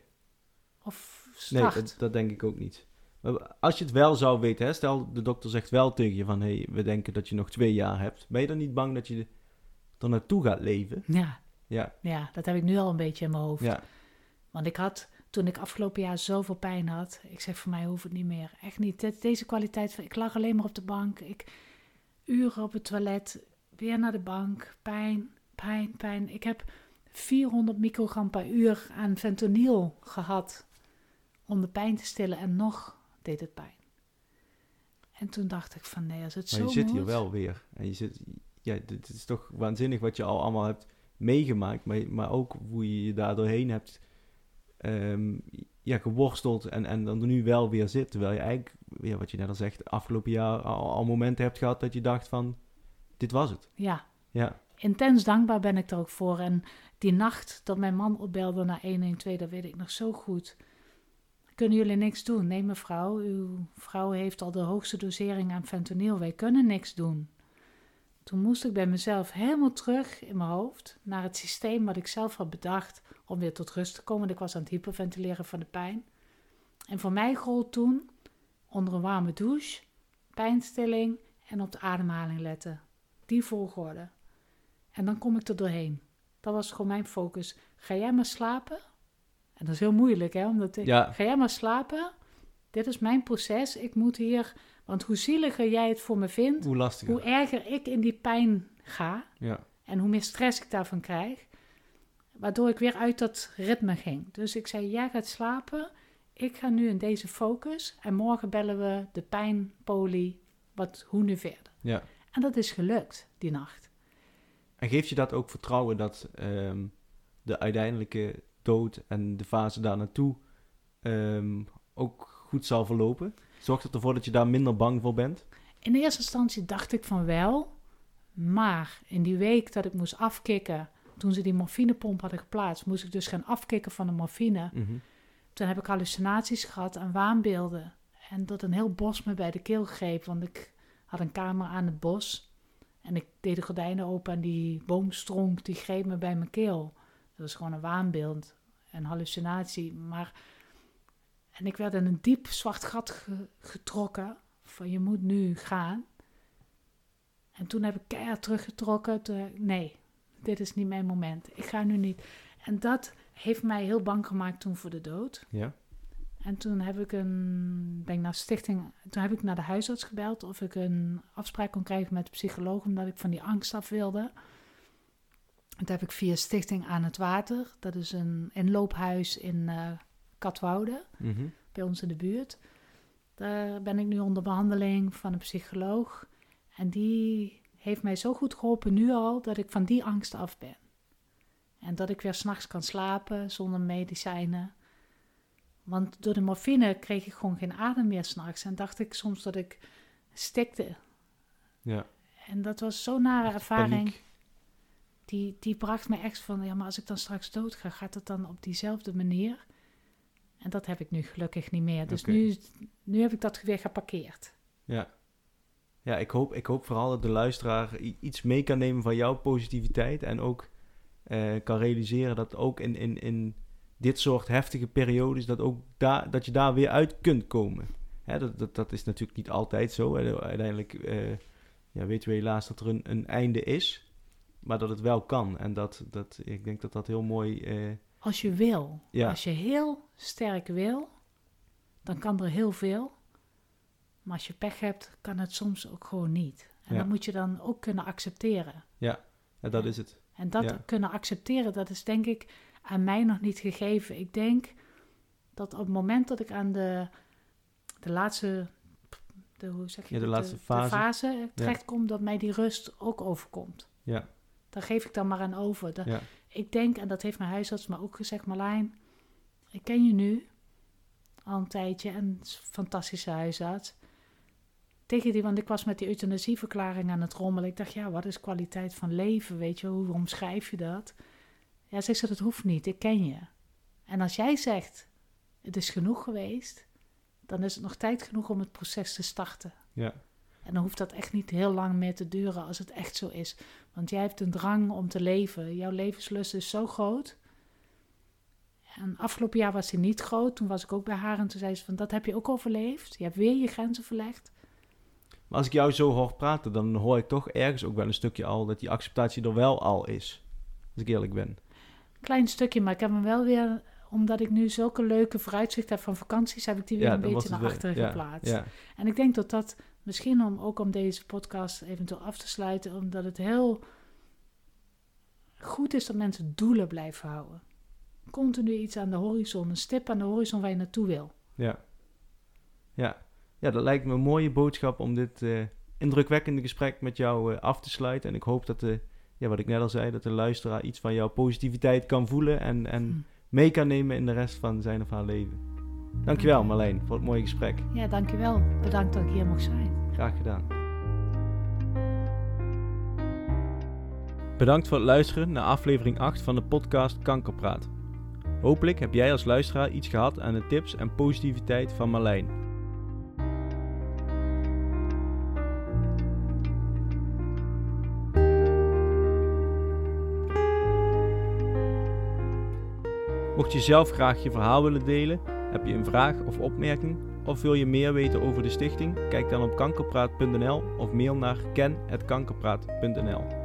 of nee dat, dat denk ik ook niet. Maar als je het wel zou weten, hè, stel de dokter zegt wel tegen je van, hé, hey, we denken dat je nog twee jaar hebt. Ben je dan niet bang dat je er naartoe gaat leven? Ja, Ja, ja, dat heb ik nu al een beetje in mijn hoofd. ja, Want ik had, toen ik afgelopen jaar zoveel pijn had, ik zeg voor mij hoeft het niet meer. Echt niet. Deze kwaliteit van, ik lag alleen maar op de bank. Ik, uren op het toilet, weer naar de bank. Pijn, pijn, pijn. Ik heb 400 microgram per uur aan fentanyl gehad om de pijn te stillen en nog deed het pijn. En toen dacht ik van nee, als het maar zo je zit hier wel weer. En je zit, ja, dit is toch waanzinnig wat je al allemaal hebt meegemaakt, maar, maar ook hoe je je daar doorheen hebt ehm, ja, geworsteld en, en dan nu wel weer zit. Terwijl je eigenlijk, ja, wat je net al zegt, afgelopen jaar al, al momenten hebt gehad dat je dacht van, dit was het. Ja, Ja, intens dankbaar ben ik er ook voor. En die nacht dat mijn man opbelde naar 112, dat weet ik nog zo goed. Kunnen jullie niks doen? Nee, mevrouw, uw vrouw heeft al de hoogste dosering aan fentanyl. Wij kunnen niks doen. Toen moest ik bij mezelf helemaal terug in mijn hoofd naar het systeem wat ik zelf had bedacht om weer tot rust te komen. Want ik was aan het hyperventileren van de pijn. En voor mij gold toen onder een warme douche, pijnstilling en op de ademhaling letten. Die volgorde. En dan kom ik er doorheen. Dat was gewoon mijn focus. Ga jij maar slapen En dat is heel moeilijk, hè? Omdat ik, Ja. ga jij maar slapen. Dit is mijn proces. Ik moet hier... Want hoe zieliger jij het voor me vindt, Hoe lastiger. hoe erger ik in die pijn ga. Ja. En hoe meer stress ik daarvan krijg. Waardoor ik weer uit dat ritme ging. Dus ik zei, jij gaat slapen. Ik ga nu in deze focus. En morgen bellen we de pijnpolie. Wat, hoe nu verder. ja. En dat is gelukt, die nacht. En geeft je dat ook vertrouwen dat ehm, de uiteindelijke dood en de fase daar naartoe ehm, ook goed zal verlopen? Zorgt het ervoor dat je daar minder bang voor bent? In eerste instantie dacht ik van wel. Maar in die week dat ik moest afkicken, toen ze die morfinepomp hadden geplaatst, moest ik dus gaan afkicken van de morfine. Mhm. Toen heb ik hallucinaties gehad en waanbeelden. En dat een heel bos me bij de keel greep, want ik had een kamer aan het bos. En ik deed de gordijnen open en die boomstronk, die greep me bij mijn keel. Dat was gewoon een waanbeeld, een hallucinatie. Maar, en ik werd in een diep zwart gat ge- getrokken, van je moet nu gaan. En toen heb ik keihard teruggetrokken. Nee, dit is niet mijn moment. Ik ga nu niet. En dat heeft mij heel bang gemaakt toen voor de dood. Ja. En toen heb ik een, ben ik naar stichting, toen heb ik naar de huisarts gebeld of ik een afspraak kon krijgen met de psycholoog, omdat ik van die angst af wilde. En toen heb ik via Stichting Aan het Water, dat is een inloophuis in eh Katwoude, Mhm. bij ons in de buurt. Daar ben ik nu onder behandeling van een psycholoog. En die heeft mij zo goed geholpen nu al, dat ik van die angst af ben. En dat ik weer s'nachts kan slapen zonder medicijnen. Want door de morfine kreeg ik gewoon geen adem meer s'nachts. En dacht ik soms dat ik stikte. Ja. En dat was zo'n nare ervaring. Paniek. Die, die bracht me echt van, ja, maar als ik dan straks dood ga, gaat het dan op diezelfde manier? En dat heb ik nu gelukkig niet meer. Dus nu, nu heb ik dat weer geparkeerd. Ja. Ja, ik hoop, ik hoop vooral dat de luisteraar iets mee kan nemen van jouw positiviteit. En ook eh, kan realiseren dat ook in, in, in dit soort heftige periodes, dat, ook daar, dat je daar weer uit kunt komen. Hè, dat, dat, dat is natuurlijk niet altijd zo. hè. Uiteindelijk eh, ja, weten we helaas dat er een, een einde is. Maar dat het wel kan. En dat, dat, ik denk dat dat heel mooi... eh, Als je wil, Ja. als je heel sterk wil, dan kan er heel veel. Maar als je pech hebt, kan het soms ook gewoon niet. En Ja. dat moet je dan ook kunnen accepteren. ja, dat Ja. is het. En dat Ja. kunnen accepteren, dat is denk ik aan mij nog niet gegeven. Ik denk dat op het moment dat ik aan de, de laatste, de, hoe zeg je Ja, de dat? laatste fase. de terechtkom, dat mij die rust ook overkomt. Ja, Daar geef ik dan maar aan over. Dat- Ik denk, en dat heeft mijn huisarts me ook gezegd, Marlijn, ik ken je nu al een tijdje en fantastische huisarts. Tegen die, want ik was met die euthanasieverklaring aan het rommelen. Ik dacht, ja, wat is kwaliteit van leven? Weet je, hoe omschrijf je dat? Ja, zegt ze, dat hoeft niet, ik ken je. En als jij zegt, het is genoeg geweest, dan is het nog tijd genoeg om het proces te starten. ja. En dan hoeft dat echt niet heel lang meer te duren als het echt zo is. Want jij hebt een drang om te leven. Jouw levenslust is zo groot. En afgelopen jaar was die niet groot. Toen was ik ook bij haar en toen zei ze van dat heb je ook overleefd. Je hebt weer je grenzen verlegd. Maar als ik jou zo hoor praten, dan hoor ik toch ergens ook wel een stukje al dat die acceptatie er wel al is. Als ik eerlijk ben. Klein stukje, maar ik heb hem wel weer, omdat ik nu zulke leuke vooruitzichten heb van vakanties, heb ik die weer een beetje naar achteren ja, geplaatst. Ja, En ik denk dat dat misschien om, ook om deze podcast eventueel af te sluiten, omdat het heel goed is dat mensen doelen blijven houden. Continu iets aan de horizon, een stip aan de horizon waar je naartoe wil. ja. Ja, ja dat lijkt me een mooie boodschap om dit eh, indrukwekkende gesprek met jou eh, af te sluiten. En ik hoop dat de, ja, wat ik net al zei, dat de luisteraar iets van jouw positiviteit kan voelen en, en Hm. mee kan nemen in de rest van zijn of haar leven. Dankjewel Marleen voor het mooie gesprek. Ja, dankjewel. Bedankt dat ik hier mocht zijn. Graag gedaan. Bedankt voor het luisteren naar aflevering 8 van de podcast Kankerpraat. Hopelijk heb jij als luisteraar iets gehad aan de tips en positiviteit van Marlijn. Mocht je zelf graag je verhaal willen delen, heb je een vraag of opmerking of wil je meer weten over de stichting? Kijk dan op kankerpraat.nl of mail naar ken.kankerpraat.nl.